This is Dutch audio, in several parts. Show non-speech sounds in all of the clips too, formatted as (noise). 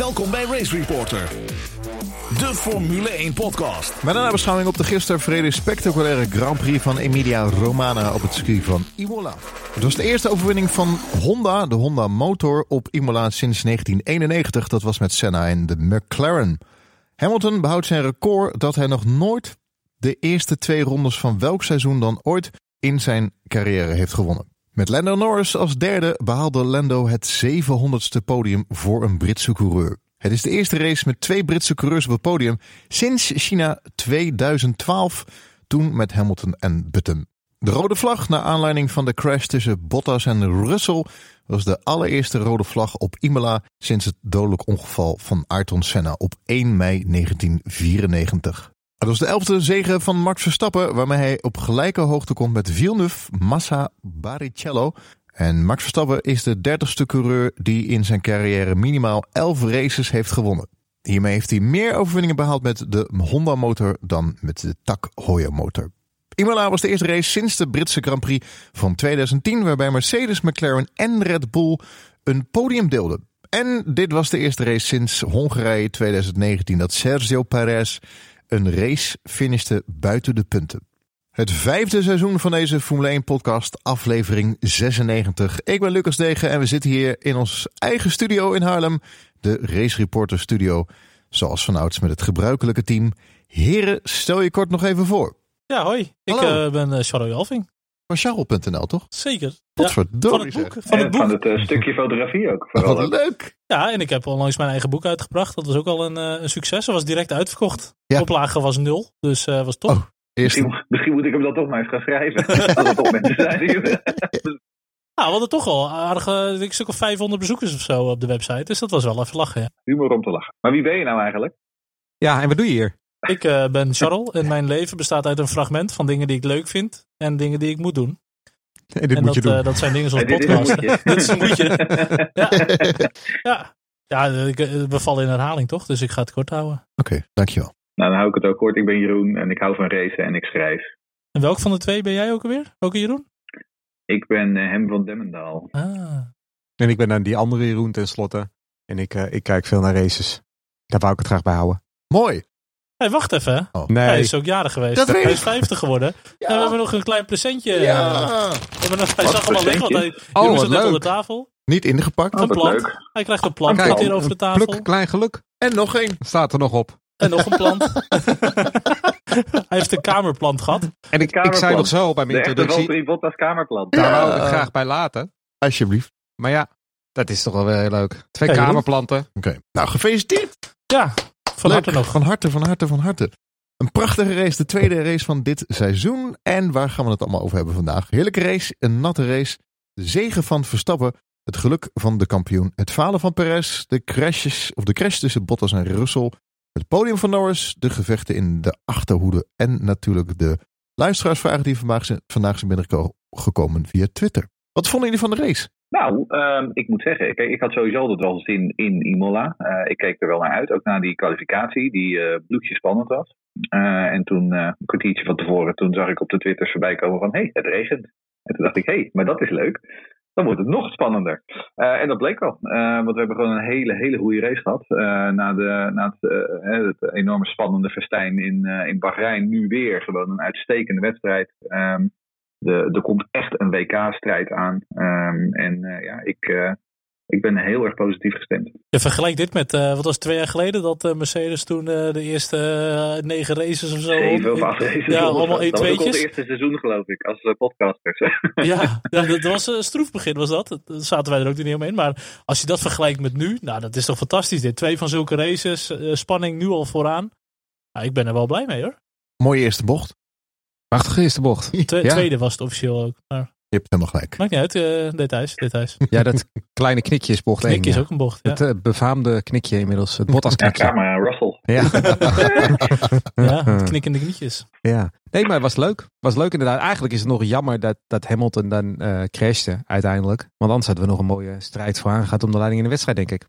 Welkom bij Race Reporter, de Formule 1 podcast. Met een nabeschouwing op de gisteren vrede spectaculaire Grand Prix van Emilia Romana op het circuit van Imola. Het was de eerste overwinning van Honda, de Honda motor, op Imola sinds 1991. Dat was met Senna en de McLaren. Hamilton behoudt zijn record dat hij nog nooit de eerste twee rondes van welk seizoen dan ooit in zijn carrière heeft gewonnen. Met Lando Norris als derde behaalde Lando het 700ste podium voor een Britse coureur. Het is de eerste race met twee Britse coureurs op het podium sinds China 2012, toen met Hamilton en Button. De rode vlag, naar aanleiding van de crash tussen Bottas en Russell, was de allereerste rode vlag op Imola sinds het dodelijk ongeval van Ayrton Senna op 1 mei 1994. Het was de elfde zege van Max Verstappen, waarmee hij op gelijke hoogte komt met Villeneuve, Massa, Barrichello. En Max Verstappen is de dertigste coureur die in zijn carrière minimaal 11 races heeft gewonnen. Hiermee heeft hij meer overwinningen behaald met de Honda motor dan met de Tak Heuer motor. Imola was de eerste race sinds de Britse Grand Prix van 2010, waarbij Mercedes, McLaren en Red Bull een podium deelden. En dit was de eerste race sinds Hongarije 2019 dat Sergio Perez een race finishte buiten de punten. Het vijfde seizoen van deze Formule 1 podcast, aflevering 96. Ik ben Lucas Degen en we zitten hier in ons eigen studio in Haarlem, de Race Reporter Studio. Zoals vanouds met het gebruikelijke team. Heren, stel je kort nog even voor. Ja, hoi. Ik Hallo. eh, ben uh, Charles Jalving. Van Charles.nl toch? Zeker. Ja, Potverdorie van het boek. Van het boek. van het eh, stukje fotografie ook. Vooral Wat ook. leuk. Ja, en ik heb onlangs mijn eigen boek uitgebracht. Dat was ook al een, eh, een succes. Dat was direct uitverkocht. Ja. Oplage was nul. Dus eh was top. Oh. Eerst Misschien, misschien moet ik hem dan toch maar eens gaan schrijven. (laughs) Als toch mensen zijn. die- (laughs) Nou, we hadden toch al aardige, ik een stuk of 500 bezoekers of zo op de website. Dus dat was wel even lachen, ja. Humor om te lachen. Maar wie ben je nou eigenlijk? Ja, en wat doe je hier? Ik eh, ben Charles en mijn leven bestaat uit een fragment van dingen die ik leuk vind. En dingen die ik moet doen. En dit en moet dat, je doen. eh, dat zijn dingen zoals (laughs) een podcast. (laughs) Dit is een moedje. (laughs) Ja. Ja. Eh, we vallen in herhaling toch? Dus ik ga het kort houden. Oké, dankjewel. Nou, dan hou ik het ook kort. Ik ben Jeroen en ik hou van racen en ik schrijf. En welk van de twee ben jij ook alweer? Ook Jeroen? Ik ben eh, Hem van Demmendaal. Ah. En ik ben dan die andere Jeroen tenslotte. En ik, eh, ik kijk veel naar races. Daar wou ik het graag bij houden. Mooi. Hey, wacht even. hè. Oh. Nee. Hij is ook jarig geweest. Dat hij is 50 geworden. En we hebben nog een klein presentje. Ja. We hebben nog, hij Wat zag hem al liggen, want hij? Oh, Jeroen wat zat net op de tafel. Niet ingepakt. Oh, Een plant. leuk. Hij krijgt een plant Kijk, hier over de tafel. Pluk, klein geluk. En nog één. Staat er nog op. En nog een plant. (laughs) hij heeft een kamerplant gehad. En ik, ik zei nog zo bij De mijn echte introductie. Valtteri Bottas kamerplan. Daar wou ik graag bij laten. Alsjeblieft. Maar ja, dat is toch wel weer heel leuk. Twee kamerplanten. Oké. Nou, gefeliciteerd. Ja, van Leuk. harte nog. Van harte, van harte, van harte. Een prachtige race, de tweede race van dit seizoen. En waar gaan we het allemaal over hebben vandaag? Heerlijke race, een natte race. De zegen van Verstappen, het geluk van de kampioen. Het falen van Perez, de crashes, of de crash tussen Bottas en Russell. Het podium van Norris, de gevechten in de achterhoede. En natuurlijk de luisteraarsvragen die vandaag zijn, vandaag zijn binnengekomen via Twitter. Wat vonden jullie van de race? Nou, ehm, ik moet zeggen, ik had sowieso altijd wel zin in Imola. Eh, ik keek er wel naar uit, ook naar die kwalificatie, die eh bloedje spannend was. Eh, en toen, een kwartiertje van tevoren, toen zag ik op de Twitters voorbij komen van, hé, hey, het regent. En toen dacht ik, hé, hey, maar dat is leuk. Dan wordt het nog spannender. En dat bleek wel. Want we hebben gewoon een hele, hele goede race gehad. Eh, na de, na het, het enorme spannende festijn in, in Bahrein. Nu weer gewoon een uitstekende wedstrijd. Ehm, de, er komt echt een WK-strijd aan. Ehm, en eh, ja, ik, eh, ik ben heel erg positief gestemd. Je vergelijkt dit met, eh, wat was het, twee jaar geleden? Dat Mercedes toen eh, de eerste negen races of zo... Zeven of acht races. Ja, allemaal Dat was ook 1-2'tjes. eerste seizoen, geloof ik, als podcasters. (laughs) Ja, ja, dat was een stroef begin was dat. Daar zaten wij er ook niet omheen. Maar als je dat vergelijkt met nu, nou dat is toch fantastisch dit. Twee van zulke races, spanning nu al vooraan. Nou, ik ben er wel blij mee hoor. Mooie eerste bocht. Prachtige eerste bocht. Ja. Tweede was het officieel ook. Maar Je hebt helemaal gelijk. maakt niet uit, eh, details, details. (laughs) Ja, dat kleine knikje is bocht 1. Knikje is ook een bocht, ja. Het eh, befaamde knikje inmiddels. Het Bottas Ja, en Russell. Ja. (laughs) Ja, het knikkende knietjes. Ja, nee, maar het was leuk. was leuk inderdaad. Eigenlijk is het nog jammer dat, dat Hamilton dan eh crashte uiteindelijk. Want anders hadden we nog een mooie strijd voor aangehad om de leiding in de wedstrijd, denk ik.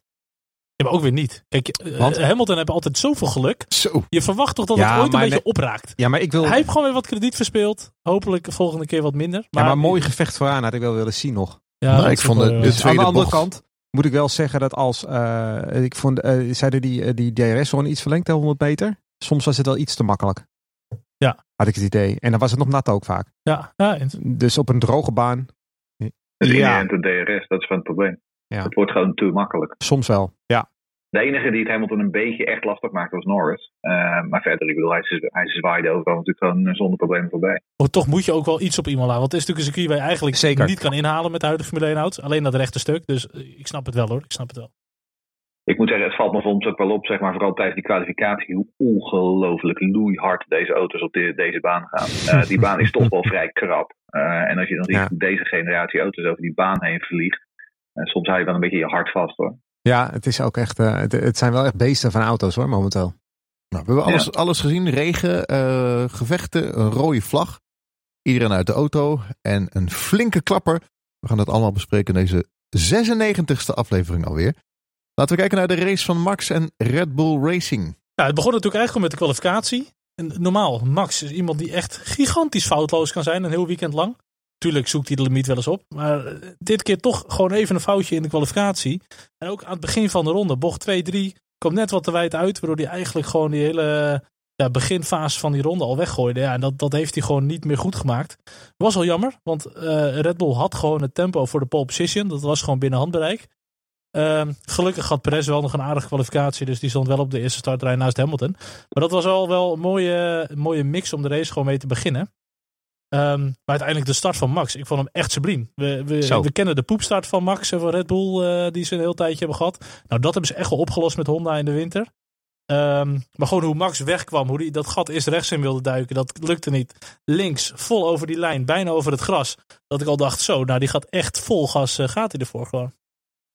Ja, maar ook weer niet. Kijk, eh, Want? Hamilton heeft altijd zoveel geluk. Zo. Je verwacht toch dat Ja, het ooit een maar beetje nee- opraakt. Ja, maar ik wil. Hij heeft gewoon weer wat krediet verspeeld. Hopelijk de volgende keer wat minder. ja, maar een mooi gevecht vooraan had ik wel willen zien nog. Ja, Nou, dat ik vond ook de- de Dus aan de andere bocht- kant, moet ik wel zeggen dat als, eh, ik vond, eh, zeiden die, eh, die DRS-zone iets verlengd, 100 meter. Soms was het wel iets te makkelijk. Ja. Had ik het idee. En dan was het nog nat ook vaak. Ja, ja, Dus op een droge baan, Het is Ja. een DRS, dat is van het probleem. Ja. Het wordt gewoon te makkelijk. soms wel. Ja. De enige die het Hamilton een beetje echt lastig maakte was Norris. Eh, maar verder, ik bedoel, hij, is- hij zwaaide overal natuurlijk gewoon eh, zonder problemen voorbij. Oh, toch moet je ook wel iets op Imola. Want het is natuurlijk een circuit waar je eigenlijk Zeker. niet kan inhalen met de huidige Formule 1 auto's. Alleen dat rechte stuk. Dus eh, ik snap het wel hoor. Ik snap het wel. Ik moet zeggen, het valt me soms ook wel op, zeg maar, vooral tijdens die kwalificatie, hoe ongelooflijk loeihard deze auto's op de- deze baan gaan. Eh, die baan is toch wel (laughs) vrij krap. Eh, en als je dan ziet Ja. hoe deze generatie auto's over die baan heen vliegt, eh, soms hou je wel een beetje je hart vast hoor. Ja, het is ook echt, eh, het, het zijn wel echt beesten van auto's hoor, momenteel. Nou, we hebben alles, alles gezien. Regen, eh, gevechten, een rode vlag. Iedereen uit de auto en een flinke klapper. We gaan dat allemaal bespreken in deze 96e aflevering alweer. Laten we kijken naar de race van Max en Red Bull Racing. Ja, het begon natuurlijk eigenlijk al met de kwalificatie. En normaal, Max is iemand die echt gigantisch foutloos kan zijn een heel weekend lang. Tuurlijk zoekt hij de limiet wel eens op. Maar eh, dit keer toch gewoon even een foutje in de kwalificatie. En ook aan het begin van de ronde, bocht 2-3, komt net wat te wijd uit. Waardoor hij eigenlijk gewoon die hele ja, beginfase van die ronde al weggooide. Ja, en dat, dat heeft hij gewoon niet meer goed gemaakt. Was wel jammer, want eh, Red Bull had gewoon het tempo voor de pole position. Dat was gewoon binnen handbereik. Ehm, gelukkig had Perez wel nog een aardige kwalificatie. Dus die stond wel op de eerste startrij naast Hamilton. Maar dat was al wel een mooie, een mooie mix om de race gewoon mee te beginnen. Ehm, maar uiteindelijk de start van Max. Ik vond hem echt subliem. We, we, we kennen de poepstart van Max en van Red Bull. eh, die ze een heel tijdje hebben gehad. Nou, dat hebben ze echt wel opgelost met Honda in de winter. Ehm, maar gewoon hoe Max wegkwam. Hoe hij dat gat eerst rechts in wilde duiken. Dat lukte niet. Links, vol over die lijn. Bijna over het gras. Dat ik al dacht, zo, nou die gaat echt vol gas. eh, gaat hij ervoor gewoon.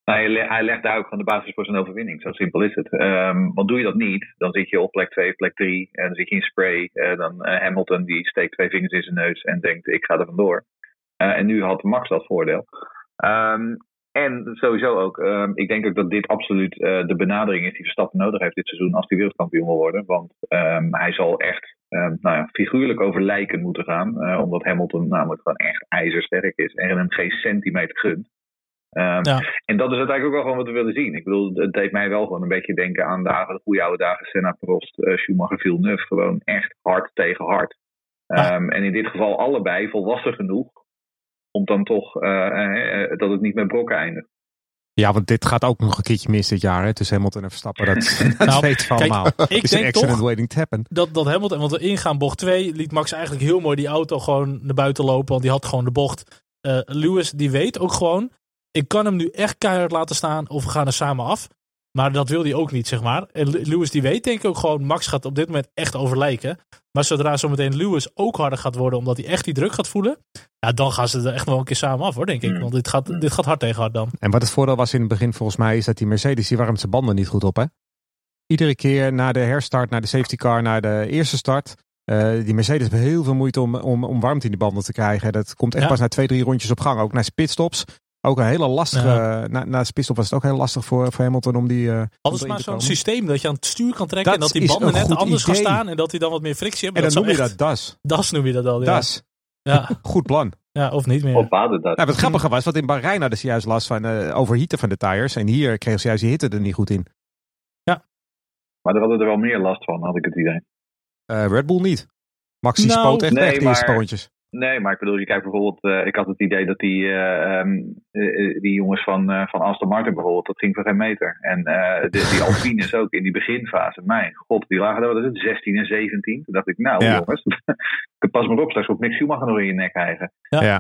Nou, hij, le- hij legt daar ook gewoon de basis voor zijn overwinning. Zo simpel is het. Ehm, want doe je dat niet, dan zit je op plek 2, plek 3. En dan zit je in spray. Eh, dan eh, Hamilton die steekt twee vingers in zijn neus en denkt ik ga er vandoor. Eh, en nu had Max dat voordeel. Ehm, en sowieso ook, ehm, ik denk ook dat dit absoluut de benadering is die Verstappen nodig heeft dit seizoen als hij wereldkampioen wil worden. Want hij zal echt nou ja, figuurlijk over lijken moeten gaan. omdat Hamilton namelijk gewoon echt ijzersterk is en hem geen centimeter gunt. Ehm, Ja. En dat is uiteindelijk ook wel gewoon wat we willen zien. Ik bedoel, het deed mij wel gewoon een beetje denken aan dagen, de goede oude dagen Senna, Prost, eh, Schumacher, Villeneuve. Gewoon echt hard tegen hard. Ja. Ehm, en in dit geval allebei volwassen genoeg om dan toch eh, eh, dat het niet met brokken eindigt. Ja, want dit gaat ook nog een keertje mis dit jaar hè, tussen Hamilton en Verstappen. Dat, (laughs) dat Nou, kijk, allemaal. Ik is een denk accident toch waiting to happen. dat, dat Hamilton, want we ingaan bocht 2, liet Max eigenlijk heel mooi die auto gewoon naar buiten lopen. Want die had gewoon de bocht. Eh, Lewis, die weet ook gewoon, ik kan hem nu echt keihard laten staan of we gaan er samen af. Maar dat wil hij ook niet, zeg maar. En Lewis die weet denk ik ook gewoon, Max gaat op dit moment echt overlijken. Maar zodra zometeen Lewis ook harder gaat worden, omdat hij echt die druk gaat voelen. Ja, dan gaan ze er echt wel een keer samen af hoor, denk ik. Hmm. Want dit gaat, dit gaat hard tegen hard dan. En wat het voordeel was in het begin volgens mij is dat die Mercedes, die warmt zijn banden niet goed op hè. Iedere keer na de herstart, na de safety car, na de eerste start. eh, die Mercedes heeft heel veel moeite om, om, om warmte in die banden te krijgen. Dat komt echt Ja. pas na twee, drie rondjes op gang. Ook na pitstops. Ook een hele lastige, na, na was het ook heel lastig voor, voor Hamilton om die... eh, Hadden ze erin maar zo'n systeem dat je aan het stuur kan trekken. Dat en dat die banden net anders gaan staan. En dat die dan wat meer frictie hebben. En dan noem je zou dat echt- DAS. Das noem je dat al, ja. DAS. Ja, Goed plan. ja, of niet meer. Dat. Nou, wat grappige was, want in Bahrein hadden ze juist last van eh overhieten van de tires. En hier kregen ze juist die hitte er niet goed in. Maar daar hadden er wel meer last van, had ik het idee. Eh, Red Bull niet. Maxi Nou, spoot echt nee, eerste maar-. Nee, maar ik bedoel, je kijkt bijvoorbeeld, eh, ik had het idee dat die, eh, ehm, eh, die jongens van, eh, van Aston Martin bijvoorbeeld, dat ging voor geen meter. En eh, de, die Alpines ook in die beginfase. Mijn god, die lagen daar, wat is het, 16 en 17. Toen dacht ik, nou Ja. jongens, (laughs) pas maar op, straks op Mick Schumacher nog in je nek hijgen. Ja. Ja.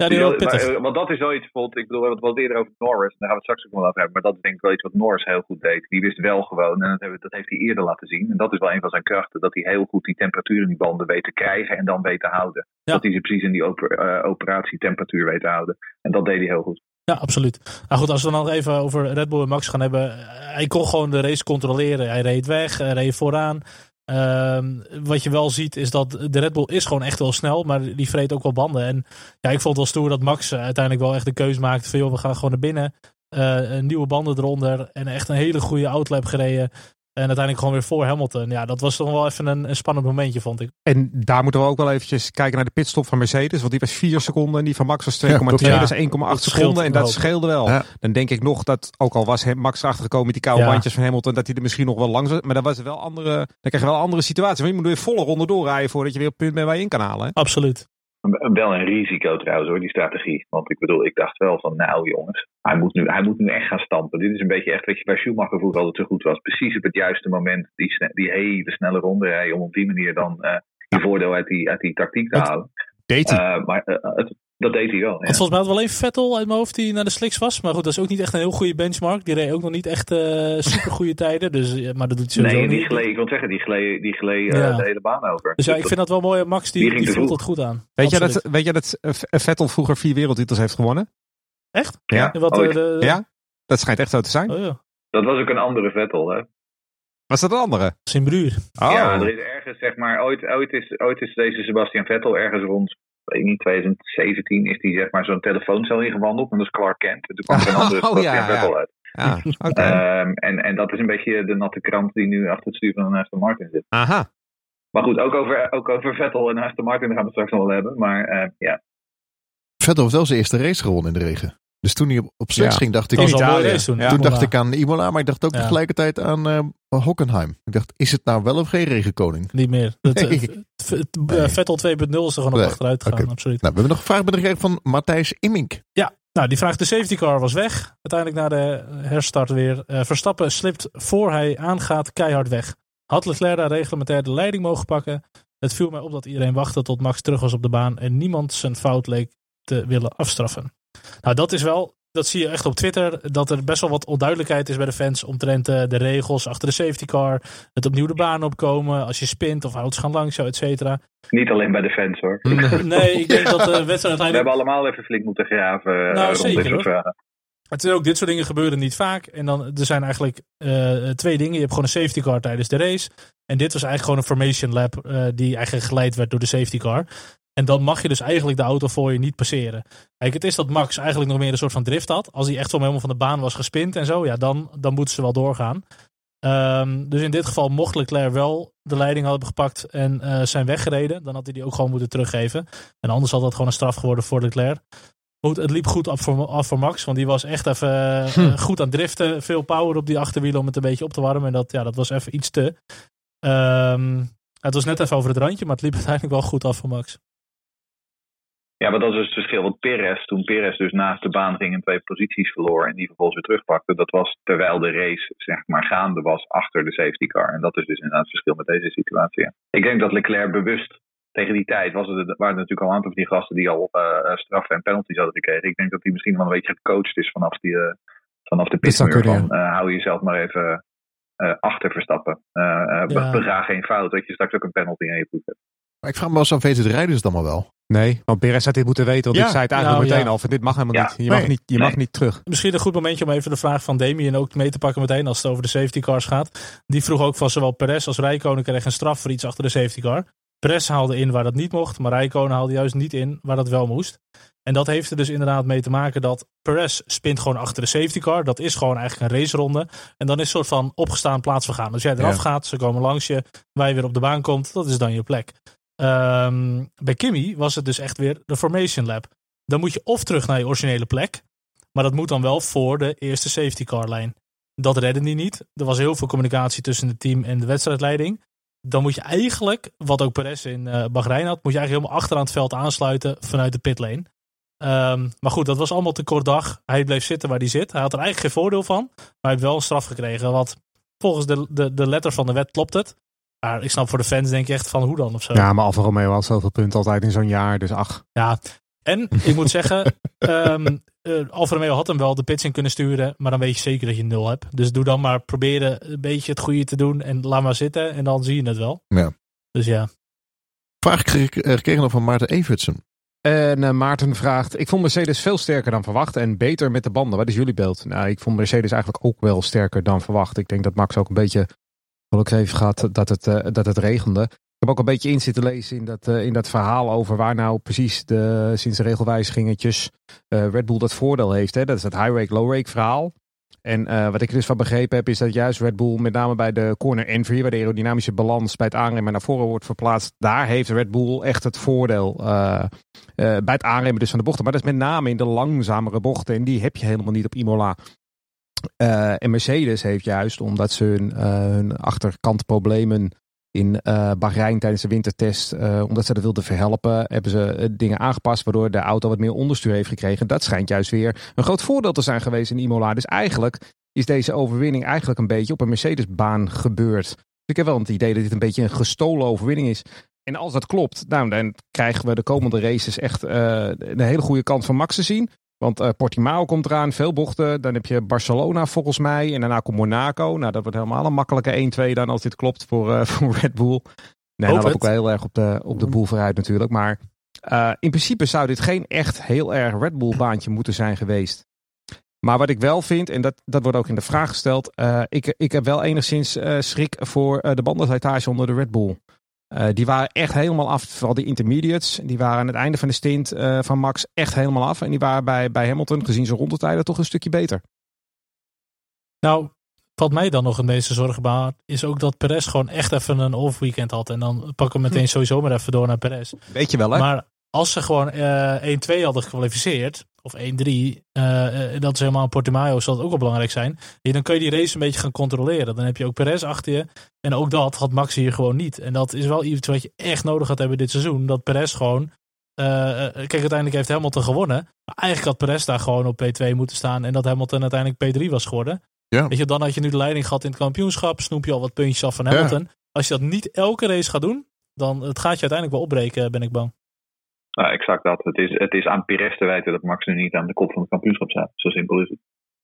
Ja, die was pittig. maar, want dat is wel iets, bijvoorbeeld, ik bedoel, we hebben het wel eerder over Norris, en daar gaan we het straks ook nog wel over hebben, maar dat is denk ik wel iets wat Norris heel goed deed. Die wist wel gewoon, en dat, hebben- dat heeft hij eerder laten zien, en dat is wel een van zijn krachten, dat hij heel goed die temperatuur in die banden weet te krijgen en dan weet te houden. Ja. Dat hij ze precies in die oper, eh, operatietemperatuur weet te houden. En dat deed hij heel goed. Ja, absoluut. Nou goed, als we dan nog even over Red Bull en Max gaan hebben. eh, Hij kon gewoon de race controleren. Hij reed weg, hij reed vooraan. Ehm, wat je wel ziet is dat de Red Bull is gewoon echt wel snel, maar die vreet ook wel banden. En ja, ik vond het wel stoer dat Max eh, uiteindelijk wel echt de keuze maakte van joh, we gaan gewoon naar binnen. Eh, nieuwe banden eronder en echt een hele goede outlap gereden. En uiteindelijk gewoon weer voor Hamilton. Ja, dat was toch wel even een, een spannend momentje, vond ik. En daar moeten we ook wel eventjes kijken naar de pitstop van Mercedes. Want die was 4 seconden en die van Max was 2,2. Ja, dat is 1,8 Dat scheelt seconden. En dat scheelde wel. Ja. Dan denk ik nog dat, ook al was Max achtergekomen met die koude Ja. bandjes van Hamilton, dat hij er misschien nog wel langs was. Maar dan was er wel andere, dan krijg je wel een andere situatie. Want je moet weer volle ronde doorrijden voordat je weer op het punt bent waar je in kan halen. Hè? Absoluut. Wel een risico trouwens hoor, die strategie. Want ik bedoel, ik dacht wel van nou jongens, hij moet nu, hij moet nu echt gaan stampen. Dit is een beetje echt wat je bij Schumacher vroeger altijd zo goed was. Precies op het juiste moment die, sne- die hele snelle ronde rijden om op die manier dan je voordeel uit die, uit die tactiek te halen. Eh, maar eh, het- dat deed hij wel. Want Ja. volgens mij had wel even Vettel uit mijn hoofd die naar de slicks was. Maar goed, dat is ook niet echt een heel goede benchmark. Die reed ook nog niet echt eh super goede (laughs) tijden. Dus, maar dat doet hij sowieso Nee, die niet. gleed, ik wil zeggen, die gleed, die gleed eh, Ja. de hele baan over. Dus ja, ik dat- vind dat wel mooi. Max die, die voelt het goed aan. weet, jij Absoluut. dat, weet jij dat eh, Vettel vroeger vier wereldtitels heeft gewonnen? Echt? Ja. En Wat, eh, de, Ja? Dat schijnt echt zo te zijn. Oh ja, dat was ook een andere Vettel, hè? Was dat een andere? zijn broer. Oh. Ja, er is ergens, zeg maar, ooit, ooit, is, ooit is deze Sebastian Vettel ergens rond, niet, 2017 is die zeg maar zo'n telefooncel ingewandeld. En dat is Clark Kent. En toen kwam er een (laughs) andere Oh, Sebastian ja, ja. Vettel uit. Ja. Ehm, en, en dat is een beetje de natte krant die nu achter het stuur van Aston Martin zit. Aha. Maar goed, ook over, ook over Vettel en Aston Martin gaan we het straks nog wel hebben. Maar eh, ja, Vettel heeft wel zijn eerste race gewonnen in de regen. Dus toen hij op, op Ja. ging, dacht ik, Italië. race toen. Ja. toen dacht ik aan Imola, maar ik dacht ook Ja. tegelijkertijd aan eh, Hockenheim. Ik dacht, is het nou wel of geen regenkoning? Niet meer. Dat, eh, Nee. v- v- Nee. Vettel 2.0 is er gewoon op achteruit gegaan. Absoluut. Nou, we hebben nog een vraag binnengekregen van Matthijs Immink. Nou, die vraagt de safety car was weg. Uiteindelijk na de herstart weer. Eh, Verstappen slipt voor hij aangaat keihard weg. Had Leclerc daar reglementair de leiding mogen pakken? Het viel mij op dat iedereen wachtte tot Max terug was op de baan en niemand zijn fout leek te willen afstraffen. Nou, dat is wel, dat zie je echt op Twitter, dat er best wel wat onduidelijkheid is bij de fans omtrent eh, de regels achter de safety car. Het opnieuw de baan opkomen, als je spint of auto's gaan langs jou, et cetera. niet alleen bij de fans hoor. (laughs) Nee, ik denk dat de wedstrijd We hebben allemaal even flink moeten graven eh, Nou, rond zeker, dit soort vragen. Het is ook dit soort dingen gebeuren niet vaak. En dan er zijn eigenlijk eh, twee dingen. Je hebt gewoon een safety car tijdens de race. En dit was eigenlijk gewoon een formation lap eh, die eigenlijk geleid werd door de safety car. En dan mag je dus eigenlijk de auto voor je niet passeren. Kijk, het is dat Max eigenlijk nog meer een soort van drift had. Als hij echt zo helemaal van de baan was gespind en zo, ja, dan, dan moeten ze wel doorgaan. Ehm, dus in dit geval mocht Leclerc wel de leiding hebben gepakt en eh, zijn weggereden. Dan had hij die ook gewoon moeten teruggeven. En anders had dat gewoon een straf geworden voor Leclerc. Goed, het liep goed af voor, af voor Max, want die was echt even eh, Hm. goed aan driften. Veel power op die achterwielen om het een beetje op te warmen. En dat, ja, dat was even iets te. Ehm, het was net even over het randje, maar het liep (laughs) uiteindelijk wel goed af voor Max. Ja, maar dat is dus het verschil. Want Perez, toen Perez dus naast de baan ging en twee posities verloor en die vervolgens weer terugpakte, dat was terwijl de race zeg maar gaande was achter de safety car. En dat is dus inderdaad het verschil met deze situatie. ja. Ik denk dat Leclerc bewust tegen die tijd was het, waren er natuurlijk al een aantal van die gasten die al eh straffen en penalties hadden gekregen. Ik denk dat hij misschien wel een beetje gecoacht is vanaf, die, eh, vanaf de pitmuur van eh, hou jezelf maar even eh, achter Verstappen. Ja. Bega geen fout, dat je straks ook een penalty aan je voet hebt. Maar ik vraag me wel eens af, weten de rijders het allemaal wel? Nee, want Perez had dit moeten weten. Want Ja. ik zei het eigenlijk Nou, meteen ja. al. Van, dit mag helemaal Ja. niet. Je, Nee. mag, niet, je mag Nee. niet terug. Misschien een goed momentje om even de vraag van Damien ook mee te pakken meteen als het over de safety cars gaat. Die vroeg ook van zowel Perez als Rijkonen kreeg een straf voor iets achter de safety car. Perez haalde in waar dat niet mocht, maar Rijkonen haalde juist niet in waar dat wel moest. En dat heeft er dus inderdaad mee te maken dat Perez spint gewoon achter de safety car. Dat is gewoon eigenlijk een raceronde. En dan is een soort van opgestaan plaatsvergaan. Als jij eraf Ja. gaat, ze komen langs je, waar je weer op de baan komt, dat is dan je plek. Ehm, bij Kimmy was het dus echt weer de formation lap. Dan moet je of terug naar je originele plek, maar dat moet dan wel voor de eerste safety car lijn. Dat redde hij niet. Er was heel veel communicatie tussen het team en de wedstrijdleiding. Dan moet je eigenlijk, wat ook Perez in eh Bahrein had, moet je eigenlijk helemaal achteraan het veld aansluiten vanuit de pitlane. Ehm, maar goed, dat was allemaal te kort dag. Hij bleef zitten waar hij zit. Hij had er eigenlijk geen voordeel van. Maar hij heeft wel een straf gekregen. Wat volgens de, de, de letter van de wet klopt het. Maar ik snap voor de fans denk ik echt van hoe dan of zo. Ja, maar Alfa Romeo had zoveel punten altijd in zo'n jaar. Dus ach. Ja, en ik moet zeggen, (laughs) Alfa Romeo had hem wel de pits in kunnen sturen, maar dan weet je zeker dat je nul hebt. Dus doe dan maar proberen een beetje het goede te doen en laat maar zitten en dan zie je het wel. Ja. Dus ja, Vraag eh, gekregen nog van Maarten Evertsen. En eh, Maarten vraagt: Ik vond Mercedes veel sterker dan verwacht en beter met de banden. Wat is jullie beeld? Nou, ik vond Mercedes eigenlijk ook wel sterker dan verwacht. Ik denk dat Max ook een beetje geluk heeft gehad dat het, eh, dat het regende. Ik heb ook een beetje in zitten lezen in dat, eh, in dat verhaal over waar nou precies de, sinds de regelwijzigingetjes eh, Red Bull dat voordeel heeft. Hè? Dat is het high rake, low rake verhaal. En wat ik dus van begrepen heb, is dat juist Red Bull, met name bij de corner entry, waar de aerodynamische balans bij het aanremmen naar voren wordt verplaatst, daar heeft Red Bull echt het voordeel bij het aanremmen dus van de bochten. Maar dat is met name in de langzamere bochten en die heb je helemaal niet op Imola. En Mercedes heeft juist, omdat ze hun, hun achterkantproblemen in uh, Bahrein tijdens de wintertest, uh, omdat ze dat wilden verhelpen, hebben ze dingen aangepast waardoor de auto wat meer onderstuur heeft gekregen. Dat schijnt juist weer een groot voordeel te zijn geweest in Imola. Dus eigenlijk is deze overwinning eigenlijk een beetje op een Mercedes-baan gebeurd. Dus ik heb wel het idee dat dit een beetje een gestolen overwinning is. En als dat klopt, nou, dan krijgen we de komende races echt uh, een hele goede kant van Max te zien. Want uh, Portimao komt eraan, veel bochten. Dan heb je Barcelona volgens mij. En daarna komt Monaco. Nou, dat wordt helemaal een makkelijke 1-2 dan als dit klopt voor, uh, (laughs) voor Red Bull. Nee, dan loop ik wel heel erg op de, op de boel vooruit natuurlijk. Maar uh, in principe zou dit geen echt heel erg Red Bull baantje moeten zijn geweest. Maar wat ik wel vind, en dat, dat wordt ook in de vraag gesteld. ik, ik heb wel enigszins schrik voor de bandenslijtage onder de Red Bull. Uh, die waren echt helemaal af, vooral die intermediates. Die waren aan het einde van de stint uh, van Max echt helemaal af. En die waren bij, bij Hamilton, gezien zijn rondetijden, toch een stukje beter. Nou, wat mij dan nog het meeste zorgen baart, is ook dat Perez gewoon echt even een off-weekend had. En dan pakken we meteen sowieso maar even door naar Perez. Weet je wel, hè? Maar als ze gewoon uh, 1-2 hadden gekwalificeerd, of 1-3, uh, dat is helemaal een Portimao, zal het ook wel belangrijk zijn. Ja, dan kun je die race een beetje gaan controleren. Dan heb je ook Perez achter je. En ook dat had Max hier gewoon niet. En dat is wel iets wat je echt nodig gaat hebben dit seizoen. Dat Perez gewoon. Uh, kijk, uiteindelijk heeft Hamilton gewonnen. Maar eigenlijk had Perez daar gewoon op P2 moeten staan. En dat Hamilton uiteindelijk P3 was geworden. Ja. Weet je, dan had je nu de leiding gehad in het kampioenschap. Snoep je al wat puntjes af van Hamilton. Ja. Als je dat niet elke race gaat doen, dan het gaat je uiteindelijk wel opbreken, ben ik bang. Nou, exact dat. Het is, het is aan Perez te wijten dat Max nu niet aan de kop van het kampioenschap staat. Zo simpel is het.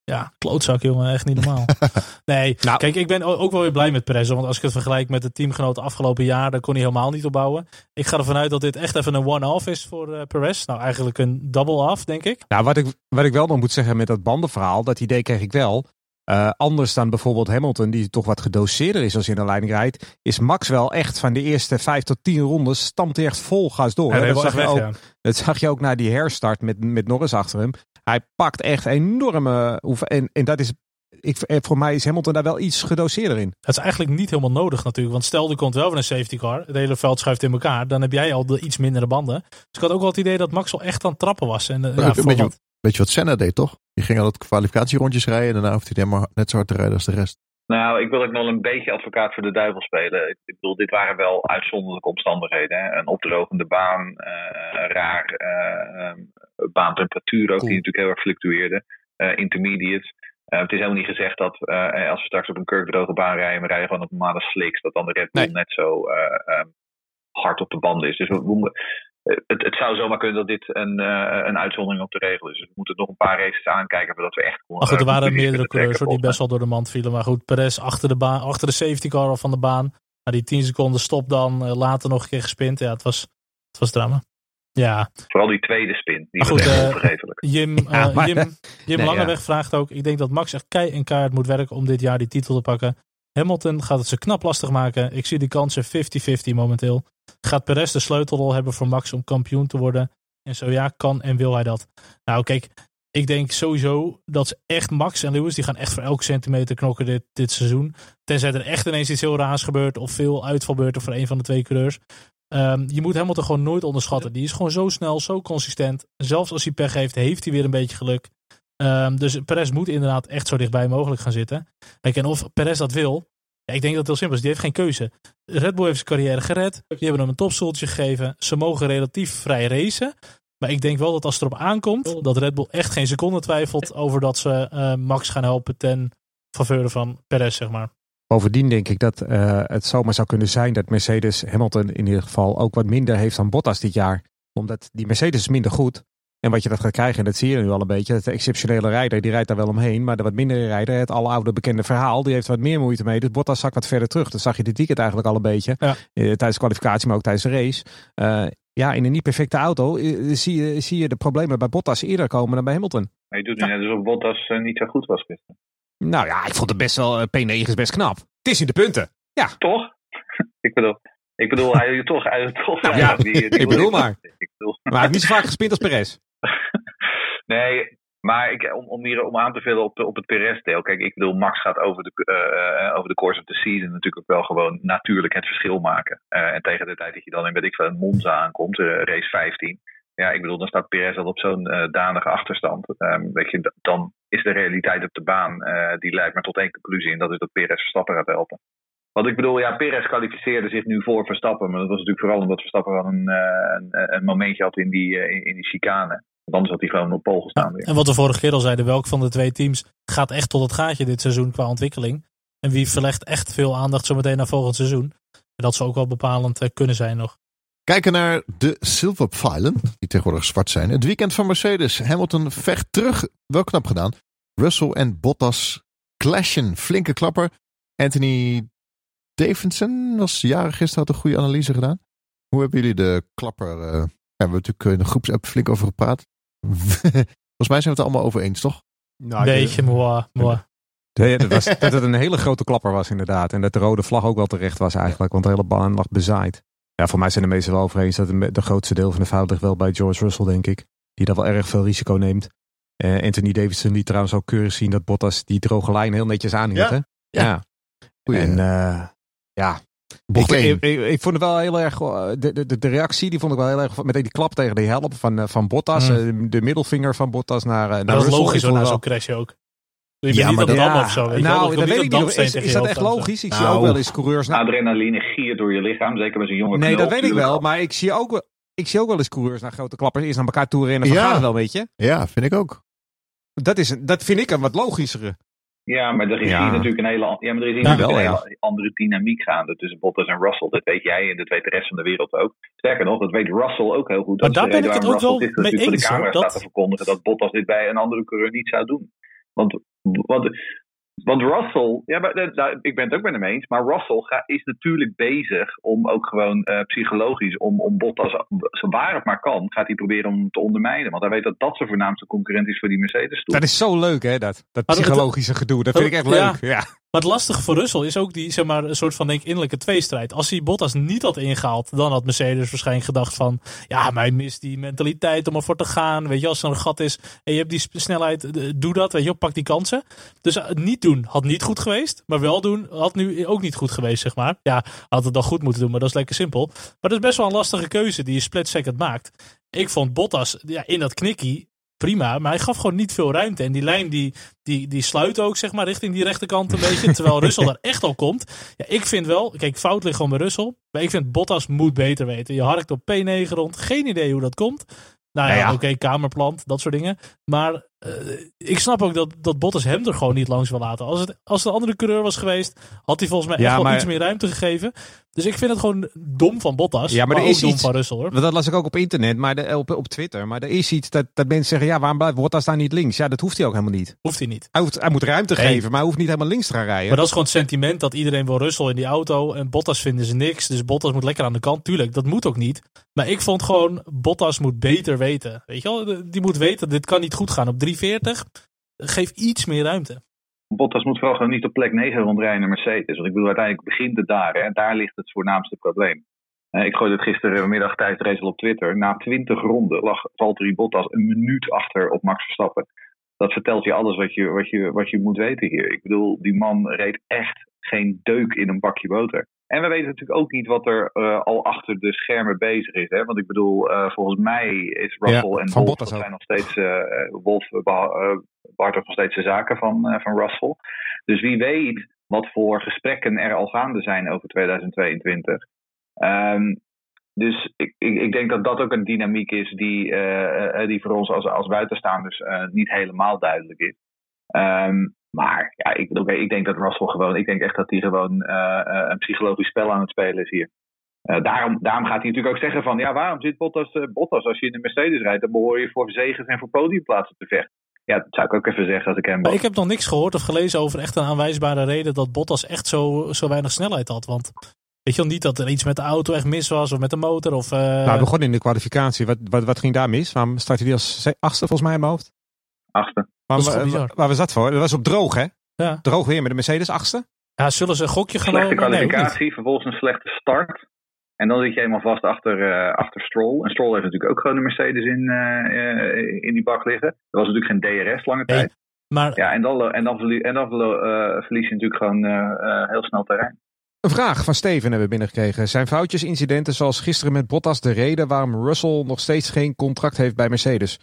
Ja, klootzak jongen, echt niet normaal. (laughs) nee, nou, kijk, ik ben ook wel weer blij met Perez. Want als ik het vergelijk met de teamgenoten afgelopen jaar, dan kon hij helemaal niet opbouwen. Ik ga ervan uit dat dit echt even een one-off is voor uh, Perez. Nou, eigenlijk een double-off, denk ik. Nou, wat ik, wat ik wel nog moet zeggen met dat bandenverhaal, dat idee kreeg ik wel. Uh, anders dan bijvoorbeeld Hamilton, die toch wat gedoseerder is als hij in de leiding rijdt, is Max wel echt van de eerste vijf tot tien rondes, stamt hij echt vol gas door. Ja, dat, zag weg, je ook, ja. dat zag je ook na die herstart met, met Norris achter hem. Hij pakt echt enorme. En, en dat is. Ik, voor mij is Hamilton daar wel iets gedoseerder in. Het is eigenlijk niet helemaal nodig natuurlijk. Want stel er komt wel weer een safety car. Het hele veld schuift in elkaar. Dan heb jij al de iets mindere banden. Dus ik had ook wel het idee dat Max al echt aan het trappen was. En, uh, ja, een beetje, beetje wat Senna deed toch? Die ging al het kwalificatierondjes rijden. En daarna hoeft hij helemaal net zo hard te rijden als de rest. Nou, ik wil ook nog een beetje advocaat voor de duivel spelen. Ik bedoel, dit waren wel uitzonderlijke omstandigheden. Hè? Een opdrogende baan, uh, raar uh, baantemperatuur ook, cool. die natuurlijk heel erg fluctueerde. Uh, intermediates. het is helemaal niet gezegd dat als we straks op een kurkdroge baan rijden, we rijden gewoon op normale slicks, dat dan de Red Bull nee. net zo um, hard op de banden is. Dus we, we, het, het, zou zomaar kunnen dat dit een, uh, een uitzondering op de regel is. Dus we moeten nog een paar races aankijken voordat we echt... Maar goed, er waren meerdere coureurs die best wel door de mand vielen. Maar goed, Perez achter de, baan, achter de safety car van de baan. Maar die 10 seconden stop dan, uh, later nog een keer gespind. Ja, het was, het was drama. Ja. Vooral die tweede spin. Die maar goed, uh. Jim, (laughs) ja, maar, Jim, Jim nee, Langeweg ja. vraagt ook. Ik denk dat Max echt kei en kaart moet werken om dit jaar die titel te pakken. Hamilton gaat het ze knap lastig maken. Ik zie die kansen 50-50 momenteel. Gaat Perez de sleutelrol hebben voor Max om kampioen te worden? En zo ja, kan en wil hij dat? Nou, kijk, ik denk sowieso dat echt Max en Lewis, die gaan echt voor elke centimeter knokken dit, dit seizoen. Tenzij er echt ineens iets heel raars gebeurt of veel uitvalbeurten voor een van de twee coureurs. Um, je moet Hamilton gewoon nooit onderschatten. Die is gewoon zo snel, zo consistent. Zelfs als hij pech heeft, heeft hij weer een beetje geluk. Um, dus Perez moet inderdaad echt zo dichtbij mogelijk gaan zitten. Kijk, en of Perez dat wil, ja, ik denk dat het heel simpel is. Die heeft geen keuze. Red Bull heeft zijn carrière gered. Die hebben hem een topstoeltje gegeven. Ze mogen relatief vrij racen. Maar ik denk wel dat als het erop aankomt, dat Red Bull echt geen seconde twijfelt over dat ze uh, Max gaan helpen ten faveur van Perez, zeg maar. Bovendien denk ik dat uh, het zomaar zou kunnen zijn dat Mercedes Hamilton in ieder geval ook wat minder heeft dan Bottas dit jaar. Omdat die Mercedes is minder goed. En wat je dat gaat krijgen, en dat zie je nu al een beetje, dat de exceptionele rijder, die rijdt daar wel omheen. Maar de wat mindere rijder, het al oude bekende verhaal, die heeft wat meer moeite mee. Dus Bottas zakt wat verder terug. Dat zag je dit weekend eigenlijk al een beetje. Ja. Uh, tijdens de kwalificatie, maar ook tijdens de race. Uh, ja, in een niet perfecte auto uh, zie, je, zie je de problemen bij Bottas eerder komen dan bij Hamilton. Maar je doet nu net alsof Bottas niet zo goed was gisteren. Nou ja, ik vond het best wel, P9 is best knap. Het is in de punten. Ja. Toch? (laughs) ik bedoel... Ik bedoel, hij toch, hij toch. Nou, ja, die, die ik bedoel maar. Ik bedoel. Maar hij heeft niet zo vaak gespind als Perez. Nee, Maar ik, om, om hier om aan te vullen op, op het Perez-deel. Kijk, ik bedoel, Max gaat over de, uh, over de course of the season natuurlijk ook wel gewoon natuurlijk het verschil maken. Uh, en tegen de tijd dat je dan in, weet ik veel, een Monza aankomt, race 15. Ja, ik bedoel, dan staat Perez al op zo'n danige achterstand. Um, weet je, dan is de realiteit op de baan, die leidt maar tot één conclusie. En dat is dat Perez Verstappen gaat helpen. Want ik bedoel, ja, Perez kwalificeerde zich nu voor Verstappen. Maar dat was natuurlijk vooral omdat Verstappen wel een, een, momentje had in die, in die chicane. Want anders had hij gewoon op pol gestaan. Ja, en wat we vorige keer al zeiden, welk van de twee teams gaat echt tot het gaatje dit seizoen qua ontwikkeling? En wie verlegt echt veel aandacht zometeen naar volgend seizoen? Dat zou ook wel bepalend kunnen zijn nog. Kijken naar de zilverpfeilen, die tegenwoordig zwart zijn. Het weekend van Mercedes. Hamilton vecht terug. Wel knap gedaan. Russell en Bottas clashen. Flinke klapper. Anthony Davidson was jarig gisteren, had een goede analyse gedaan. Hoe hebben jullie de klapper... Uh, hebben we natuurlijk in de groepsapp flink over gepraat. (laughs) Volgens mij zijn we het er allemaal over eens, toch? Nou, Beetje mooi. mooi. Nee, dat, was, dat het een hele grote klapper was inderdaad. En dat de rode vlag ook wel terecht was eigenlijk. Want de hele baan lag bezaaid. Ja, voor mij zijn de meesten wel over eens dat de grootste deel van de fout ligt wel bij George Russell, denk ik. Die daar wel erg veel risico neemt. Uh, Anthony Davidson die trouwens ook keurig zien dat Bottas die droge lijn heel netjes aanhield. Ja. ja. ja. En uh, ja, ik, ik, ik, ik, vond het wel heel erg. De, de, de reactie die vond ik wel heel erg. Met die klap tegen de help van, van Bottas. Mm. De middelvinger van Bottas naar. naar dat is logisch hoor, na zo'n crash ook. Je ja, maar dat ja, of zo. Weet nou, dat weet ik niet. Is, is dat echt logisch? Ik nou, zie ook wel eens coureurs. Nou, adrenaline giert door je lichaam, zeker bij zo'n jonge Nee, dat weet ik wel. Maar ik zie ook, ik zie ook wel eens coureurs naar grote klappers eerst naar elkaar toe rennen. Van ja. gaat wel, weet je? Ja, vind ik ook. Dat, is, dat vind ik een wat logischere. Ja, maar er is ja. hier natuurlijk een hele, ja, maar er is hier wel, een hele andere dynamiek gaande tussen Bottas en Russell. Dat weet jij en dat weet de rest van de wereld ook. Sterker nog, dat weet Russell ook heel goed. Maar daar ben ik het ook wel mee eens. voor de camera staat te verkondigen dat Bottas dit bij een andere coureur niet zou doen. Want, want want Russell, ja, maar, nou, ik ben het ook met hem eens, maar Russell ga, is natuurlijk bezig om ook gewoon uh, psychologisch, om, om Bottas, zo waar het maar kan, gaat hij proberen om te ondermijnen. Want hij weet dat dat zijn voornaamste concurrent is voor die Mercedes. -stoel. Dat is zo leuk, hè, dat, dat psychologische gedoe. Dat vind ik echt leuk. Ja. Maar het lastige voor Russell is ook die, zeg maar, een soort van denk innerlijke tweestrijd. Als hij Bottas niet had ingehaald, dan had Mercedes waarschijnlijk gedacht van, ja, hij mist die mentaliteit om ervoor te gaan. Weet je, als er een gat is en je hebt die snelheid, doe dat, weet je, pak die kansen. Dus niet doen had niet goed geweest, maar wel doen had nu ook niet goed geweest, zeg maar. Ja, had het dan goed moeten doen, maar dat is lekker simpel. Maar dat is best wel een lastige keuze die je split second maakt. Ik vond Bottas ja, in dat knikkie prima. Maar hij gaf gewoon niet veel ruimte. En die lijn die, die, die sluit ook zeg maar richting die rechterkant een beetje. Terwijl (laughs) Russell daar echt al komt. Ja, ik vind wel, kijk fout ligt gewoon bij Russell. Maar ik vind Bottas moet beter weten. Je harkt op P9 rond. Geen idee hoe dat komt. Nou ja, ja. oké, okay, kamerplant, dat soort dingen. Maar uh, ik snap ook dat, dat Bottas hem er gewoon niet langs wil laten. Als het, als het een andere coureur was geweest, had hij volgens mij ja, echt wel iets meer ruimte gegeven. Dus ik vind het gewoon dom van Bottas. Ja, maar, maar er is dom iets, van Russell hoor. Dat las ik ook op internet, maar de, op, op Twitter. Maar er is iets dat, dat mensen zeggen, ja, waarom blijft Bottas daar niet links? Ja, dat hoeft hij ook helemaal niet. Hoeft hij niet. Hij, hoeft, hij moet ruimte nee. geven, maar hij hoeft niet helemaal links te gaan rijden. Maar dat is gewoon het sentiment dat iedereen wil Russell in die auto. En Bottas vinden ze niks. Dus Bottas moet lekker aan de kant. Tuurlijk, dat moet ook niet. Maar ik vond gewoon, Bottas moet beter weten. Weet je wel, die moet weten, dit kan niet goed gaan. Op 340, geef iets meer ruimte. Bottas moet vooral gewoon niet op plek 9 rondrijden naar Mercedes. Want ik bedoel, uiteindelijk begint het daar. Hè. Daar ligt het voornaamste probleem. ik gooide het gisterenmiddag tijdens de race op Twitter. Na 20 ronden lag Valtteri Bottas een minuut achter op Max Verstappen. Dat vertelt je alles wat je, wat, je, wat je moet weten hier. Ik bedoel, die man reed echt geen deuk in een bakje boter. En we weten natuurlijk ook niet wat er uh, al achter de schermen bezig is. Hè? Want ik bedoel, uh, volgens mij is Russell ja, en Wolf zijn nog steeds. Uh, Wolf behartigt nog steeds de zaken van, van Russell. Dus wie weet wat voor gesprekken er al gaande zijn over 2022. Um, dus ik, ik, ik, denk dat dat ook een dynamiek is die, die voor ons als, als buitenstaanders niet helemaal duidelijk is. Um, maar ja, ik, okay, ik denk dat Russell gewoon, ik denk echt dat hij gewoon uh, een psychologisch spel aan het spelen is hier. Uh, daarom, daarom gaat hij natuurlijk ook zeggen van, ja, waarom zit Bottas, uh, Bottas als je in de Mercedes rijdt, dan behoor je voor zegens en voor podiumplaatsen te vechten. Ja, dat zou ik ook even zeggen als ik hem Maar ik heb nog niks gehoord of gelezen over echt een aanwijsbare reden dat Bottas echt zo, zo weinig snelheid had. Want weet je wel niet dat er iets met de auto echt mis was of met de motor? Of, uh... Nou, hij begon in de kwalificatie. Wat, wat, wat ging daar mis? Waarom startte hij als achtste volgens mij in mijn hoofd? Achtste. Maar waar, waar was dat voor? Dat was op droog, hè? Ja. Droog weer met de Mercedes achtste. Ja, zullen ze een gokje genomen? Slechte kwalificatie, nee, vervolgens een slechte start. En dan zit je helemaal vast achter, uh, achter Stroll. En Stroll heeft natuurlijk ook gewoon een Mercedes in, uh, in die bak liggen. Er was natuurlijk geen DRS lange tijd. Nee, maar... Ja, en dan, en dan, verlie en dan verlies je natuurlijk gewoon heel snel terrein. Een vraag van Steven hebben we binnengekregen. Zijn foutjes incidenten zoals gisteren met Bottas de reden waarom Russell nog steeds geen contract heeft bij Mercedes?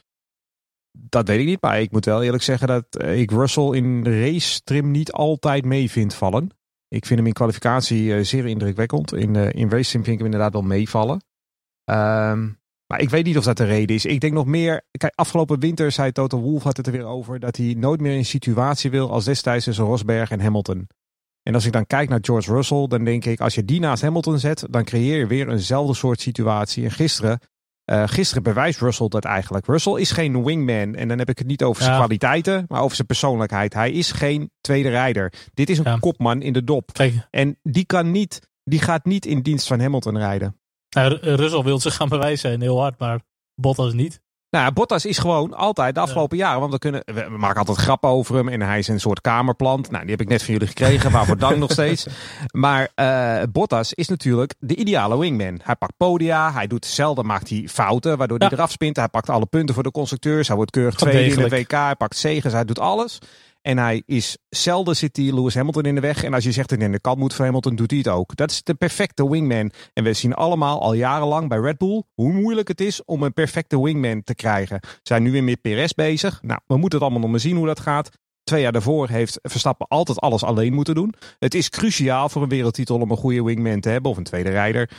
Dat weet ik niet, maar ik moet wel eerlijk zeggen dat ik Russell in race trim niet altijd mee vind vallen. Ik vind hem in kwalificatie uh, zeer indrukwekkend. In, uh, in race sim vind ik hem inderdaad wel meevallen. Um, maar ik weet niet of dat de reden is. Ik denk nog meer. Kijk, afgelopen winter zei Toto Wolff had het er weer over dat hij nooit meer in een situatie wil als destijds tussen Rosberg en Hamilton. En als ik dan kijk naar George Russell, dan denk ik, als je die naast Hamilton zet, dan creëer je weer eenzelfde soort situatie. En gisteren uh, gisteren bewijst Russell dat eigenlijk. Russell is geen wingman. En dan heb ik het niet over zijn kwaliteiten, maar over zijn persoonlijkheid. Hij is geen tweede rijder. Dit is een kopman in de dop. Kijk. En die, kan niet, die gaat niet in dienst van Hamilton rijden. Nou, Russell wil zich gaan bewijzen en heel hard, maar Bottas niet. Nou, Bottas is gewoon altijd de afgelopen jaren. Want we, kunnen, we maken altijd grappen over hem. En hij is een soort kamerplant. Nou, die heb ik net van jullie gekregen. (laughs) Waarvoor dank nog steeds. Maar uh, Bottas is natuurlijk de ideale wingman. Hij pakt podia. Hij doet zelden, maakt hij fouten. Waardoor hij eraf spint. Hij pakt alle punten voor de constructeurs. Hij wordt keurig tweede in de WK. Hij pakt zegens. Hij doet alles. En hij is zelden zit hij Lewis Hamilton in de weg. En als je zegt dat hij in de kant moet van Hamilton, doet hij het ook. Dat is de perfecte wingman. En we zien allemaal al jarenlang bij Red Bull hoe moeilijk het is om een perfecte wingman te krijgen. Zijn nu weer met Perez bezig. Nou, we moeten het allemaal nog maar zien hoe dat gaat. Twee jaar daarvoor heeft Verstappen altijd alles alleen moeten doen. Het is cruciaal voor een wereldtitel om een goede wingman te hebben of een tweede rijder.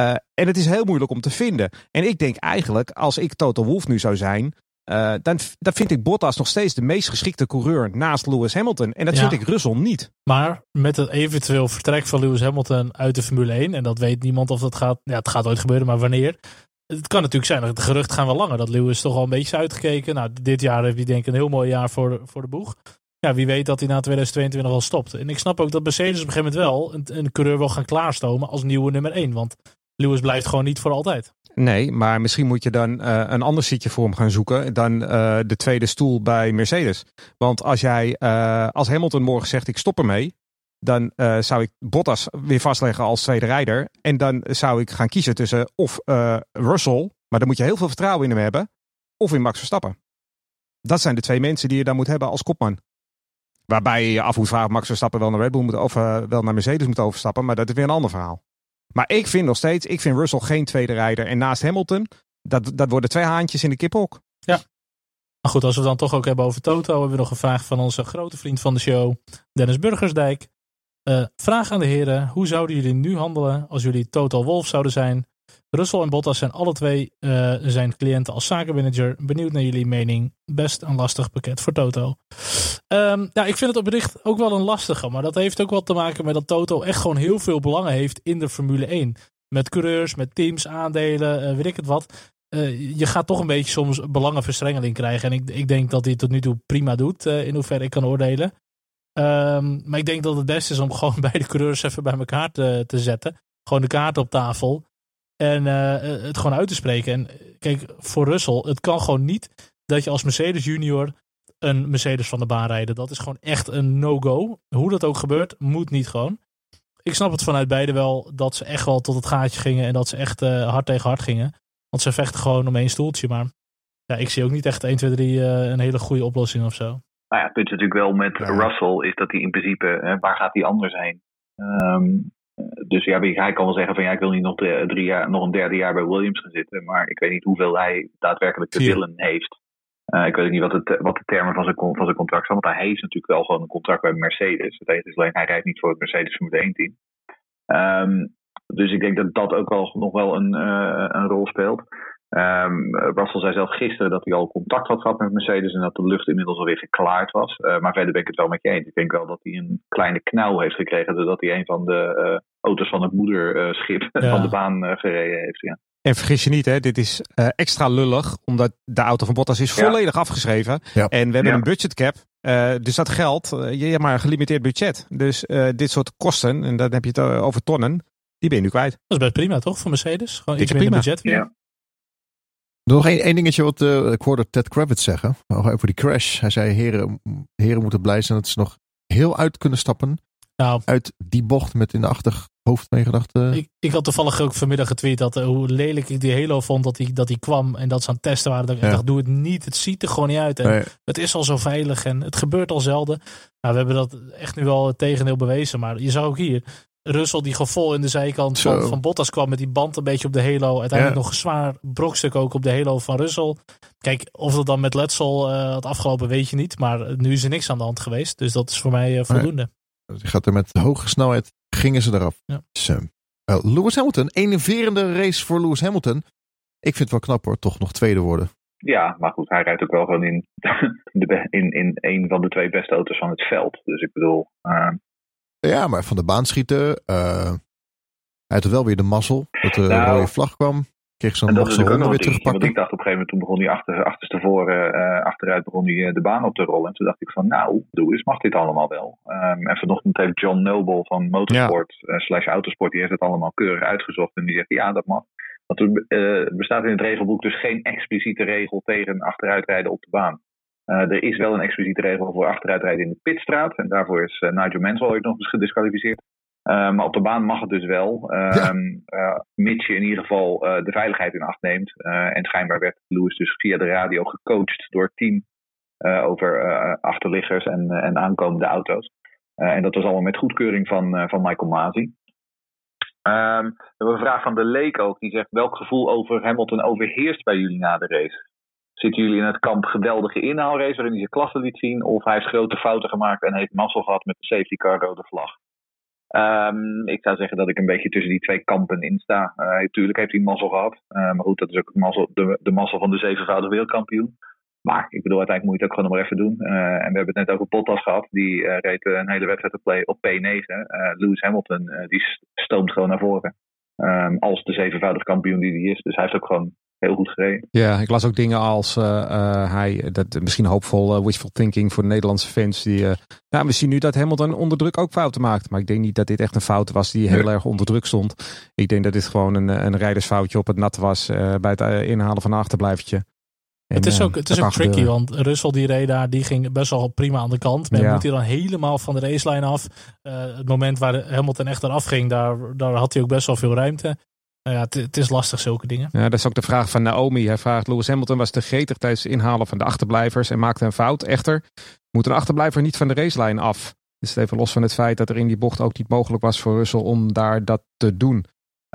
Uh, en het is heel moeilijk om te vinden. En ik denk eigenlijk, als ik Toto Wolff nu zou zijn, uh, dan, dan vind ik Bottas nog steeds de meest geschikte coureur naast Lewis Hamilton. En dat vind ik Russell niet. Maar met het eventueel vertrek van Lewis Hamilton uit de Formule 1, en dat weet niemand of dat gaat, ja, het gaat ooit gebeuren, maar wanneer. Het kan natuurlijk zijn, dat de geruchten gaan wel langer, dat Lewis toch al een beetje is uitgekeken. Nou, dit jaar heeft hij denk ik een heel mooi jaar voor, voor de boeg. Ja, wie weet dat hij na 2022 al stopt. En ik snap ook dat Mercedes op een gegeven moment wel een, een coureur wil gaan klaarstomen als nieuwe nummer 1. Want Lewis blijft gewoon niet voor altijd. Nee, maar misschien moet je dan uh, een ander zitje voor hem gaan zoeken dan uh, de tweede stoel bij Mercedes. Want als jij, uh, als Hamilton morgen zegt ik stop ermee, dan zou ik Bottas weer vastleggen als tweede rijder. En dan zou ik gaan kiezen tussen of Russell, maar dan moet je heel veel vertrouwen in hem hebben, of in Max Verstappen. Dat zijn de twee mensen die je dan moet hebben als kopman. Waarbij je af moet vragen Max Verstappen wel naar Red Bull moet of wel naar Mercedes moet overstappen, maar dat is weer een ander verhaal. Maar ik vind nog steeds, ik vind Russell geen tweede rijder. En naast Hamilton, dat, dat worden twee haantjes in de kiphok. Ja. Maar goed, als we het dan toch ook hebben over Toto, hebben we nog een vraag van onze grote vriend van de show, Dennis Burgersdijk. Uh, vraag aan de heren, hoe zouden jullie nu handelen als jullie Total Wolf zouden zijn? Russell en Bottas zijn alle twee uh, zijn cliënten als zakenmanager. Benieuwd naar jullie mening. Best een lastig pakket voor Toto. Um, ja, ik vind het oprecht ook wel een lastige. Maar dat heeft ook wel te maken met dat Toto echt gewoon heel veel belangen heeft in de Formule 1. Met coureurs, met teams, aandelen, uh, weet ik het wat. Uh, je gaat toch een beetje soms belangenverstrengeling krijgen. En ik, ik denk dat hij het tot nu toe prima doet, in hoeverre ik kan oordelen. Um, maar ik denk dat het beste is om (laughs) gewoon beide coureurs even bij elkaar te, te zetten. Gewoon de kaart op tafel. En uh, het gewoon uit te spreken. En kijk, voor Russell, het kan gewoon niet dat je als Mercedes junior een Mercedes van de baan rijden. Dat is gewoon echt een no-go. Hoe dat ook gebeurt, moet niet gewoon. Ik snap het vanuit beide wel dat ze echt wel tot het gaatje gingen en dat ze echt uh, hard tegen hard gingen. Want ze vechten gewoon om één stoeltje. Maar ja, ik zie ook niet echt 1, 2, 3 uh, een hele goede oplossing of zo. Nou ja, het punt is natuurlijk wel met Russell is dat hij in principe, waar gaat hij anders heen? Um, dus ja, hij kan wel zeggen van ja, ik wil niet nog, drie jaar, nog een derde jaar bij Williams gaan zitten. Maar ik weet niet hoeveel hij daadwerkelijk te willen heeft. Uh, ik weet ook niet wat, het, wat de termen van zijn, van zijn contract zijn. Want hij heeft natuurlijk wel gewoon een contract bij Mercedes. Het is alleen, hij rijdt niet voor het Mercedes Formule 1 team. Um, dus ik denk dat dat ook wel nog wel een, uh, een rol speelt. Um, Russell zei zelf gisteren dat hij al contact had gehad met Mercedes en dat de lucht inmiddels alweer geklaard was. Uh, maar verder ben ik het wel met je eens. Ik denk wel dat hij een kleine knauw heeft gekregen doordat hij een van de uh, auto's van het moederschip ja. van de baan gereden heeft. Ja. En vergis je niet, hè, dit is extra lullig, omdat de auto van Bottas is volledig ja. afgeschreven. Ja. En we hebben een budgetcap. dus dat geldt, je hebt maar een gelimiteerd budget. Dus dit soort kosten, en dan heb je het over tonnen, die ben je nu kwijt. Dat is best prima, toch, voor Mercedes? Gewoon iets minder budget weer. Nog één, één dingetje wat uh, ik hoorde Ted Kravitz zeggen. Over die crash. Hij zei, heren, heren moeten blij zijn dat ze nog heel uit kunnen stappen. Nou, uit die bocht met in de achterhoofd meegedacht. eh, ik, ik had toevallig ook vanmiddag getweet dat eh, hoe lelijk ik die Halo vond dat die, dat die kwam en dat ze aan het testen waren. Dat ik Ja. dacht, doe het niet. Het ziet er gewoon niet uit. En nee, Het is al zo veilig en het gebeurt al zelden. Nou, we hebben dat echt nu al het tegendeel bewezen. Maar je zag ook hier, Russell die gewoon vol in de zijkant van, van Bottas kwam met die band een beetje op de Halo. Uiteindelijk Ja. nog een zwaar brokstuk ook op de Halo van Russell. Kijk, of dat dan met letsel eh, had afgelopen weet je niet. Maar nu is er niks aan de hand geweest. Dus dat is voor mij eh, voldoende. die gaat er met hoge snelheid, gingen ze eraf. Ja. Eh, Lewis Hamilton, enerverende race voor Lewis Hamilton. Ik vind het wel knap hoor, toch nog tweede worden. Ja, maar goed, hij rijdt ook wel gewoon in, (laughs) de, in, in een van de twee beste auto's van het veld. Dus ik bedoel, Ja, maar van de baan schieten. eh hij had wel weer de mazzel dat een Nou, rode vlag kwam. Kreeg zo'n nog weer. Want terugpakken. ik dacht op een gegeven moment, toen begon hij achter, achterstevoren, eh achteruit begon hij eh, de baan op te rollen. En toen dacht ik van, nou, doe eens, mag dit allemaal wel? Ehm, en vanochtend heeft John Noble van Motorsport slash Autosport, die heeft het allemaal keurig uitgezocht. En die zegt, ja, dat mag. Want er bestaat in het regelboek dus geen expliciete regel tegen achteruitrijden op de baan. Eh, er is wel een expliciete regel voor achteruitrijden in de pitstraat. En daarvoor is eh, Nigel Mansell ooit nog eens gedisqualificeerd. Eh, maar op de baan mag het dus wel. Eh, mits je in ieder geval de veiligheid in acht neemt. En schijnbaar werd Lewis dus via de radio gecoacht door het team. over achterliggers en, en aankomende auto's. En dat was allemaal met goedkeuring van, van Michael Masi. Ehm, we hebben een vraag van de Leek ook. Die zegt: Welk gevoel over Hamilton overheerst bij jullie na de race? Zitten jullie in het kamp geweldige inhaalrace waarin hij zijn klasse liet zien? Of hij heeft grote fouten gemaakt en heeft mazzel gehad met de safety car rode vlag? Ehm, ik zou zeggen dat ik een beetje tussen die twee kampen in sta. Uh, tuurlijk heeft hij mazzel gehad. Uh, maar goed, dat is ook de, de mazzel van de zevenvoudige wereldkampioen. Maar ik bedoel, uiteindelijk moet je het ook gewoon nog maar even doen. Uh, en we hebben het net over Bottas gehad. Die reed een hele wedstrijd op, play, op P9. Uh, Lewis Hamilton, die stoomt gewoon naar voren. Um, als de zevenvoudig kampioen die hij is. Dus hij heeft ook gewoon heel goed gereden. Ja, ik las ook dingen als uh, uh, hij, dat misschien hoopvol uh, wishful thinking voor de Nederlandse fans. Die, nou, we zien nu dat Hamilton onder druk ook fouten maakt. Maar ik denk niet dat dit echt een fout was die heel nee. erg onder druk stond. Ik denk dat dit gewoon een, een rijdersfoutje op het nat was bij het inhalen van een achterblijvertje. En, het is ook, het is ook tricky, gebeuren. want Russell die reed daar, die ging best wel prima aan de kant. Maar ja. moet hij dan helemaal van de racelijn af. het moment waar Hamilton echt eraf ging, daar, daar had hij ook best wel veel ruimte. Nou ja, het, is lastig, zulke dingen. Ja, dat is ook de vraag van Naomi. Hij vraagt, Lewis Hamilton was te gretig tijdens het inhalen van de achterblijvers en maakte een fout. Echter, moet een achterblijver niet van de racelijn af. Dus even los van het feit dat er in die bocht ook niet mogelijk was voor Russell om daar dat te doen.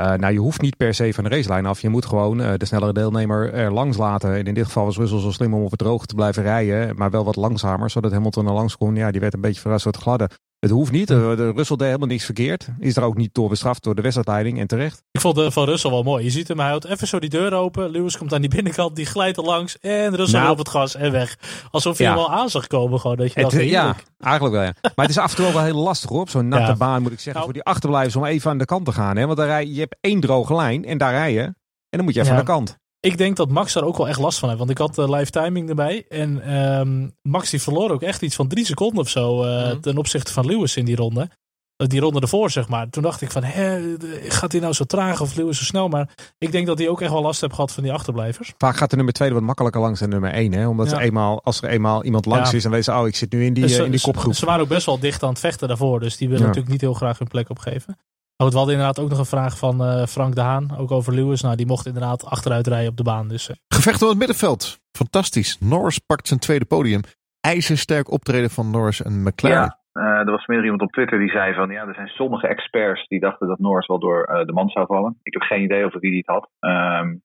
Uh, nou, je hoeft niet per se van de racelijn af. Je moet gewoon uh, de snellere deelnemer er langs laten. En in dit geval was Russell zo slim om op het droog te blijven rijden. Maar wel wat langzamer, zodat Hamilton er langs kon. Ja, die werd een beetje verrast door het gladde. Het hoeft niet. De Russell deed helemaal niks verkeerd. Is er ook niet door bestraft door de wedstrijdleiding en terecht. Ik vond de van Russell wel mooi. Je ziet hem, hij houdt even zo die deur open. Lewis komt aan die binnenkant, die glijdt er langs. En Russell nou, op het gas en weg. Alsof je ja. hem al aan zag komen. Gewoon, dat je het, dacht, ja, eigenlijk wel. Ja. Maar het is af en toe ook wel heel lastig hoor. Op zo'n natte ja. baan moet ik zeggen. Nou, voor die achterblijvers om even aan de kant te gaan. Hè? Want dan rij, je hebt één droge lijn en daar rij je. En dan moet je even ja. aan de kant. Ik denk dat Max daar ook wel echt last van heeft. Want ik had uh, live timing erbij. En um, Max die verloor ook echt iets van drie seconden of zo. Uh, mm. Ten opzichte van Lewis in die ronde. Die ronde ervoor, zeg maar. Toen dacht ik van, hè, gaat hij nou zo traag of Lewis zo snel? Maar ik denk dat hij ook echt wel last heeft gehad van die achterblijvers. Vaak gaat de nummer twee wat makkelijker langs dan nummer één. Hè? Omdat ja. ze eenmaal, als er eenmaal iemand langs ja. is, dan weet ze, oh, ik zit nu in die, dus, uh, in die kopgroep. Ze waren ook best wel dicht aan het vechten daarvoor. Dus die willen ja. natuurlijk niet heel graag hun plek opgeven. Oh, we hadden inderdaad ook nog een vraag van uh, Frank de Haan, ook over Lewis. Nou, die mocht inderdaad achteruit rijden op de baan. Dus, uh. Gevecht op het middenveld. Fantastisch. Norris pakt zijn tweede podium. IJzersterk optreden van Norris en McLaren. Ja. Uh, er was meer iemand op Twitter die zei van ja, er zijn sommige experts die dachten dat Norris wel door uh, de man zou vallen. Ik heb geen idee over wie die het had. Um,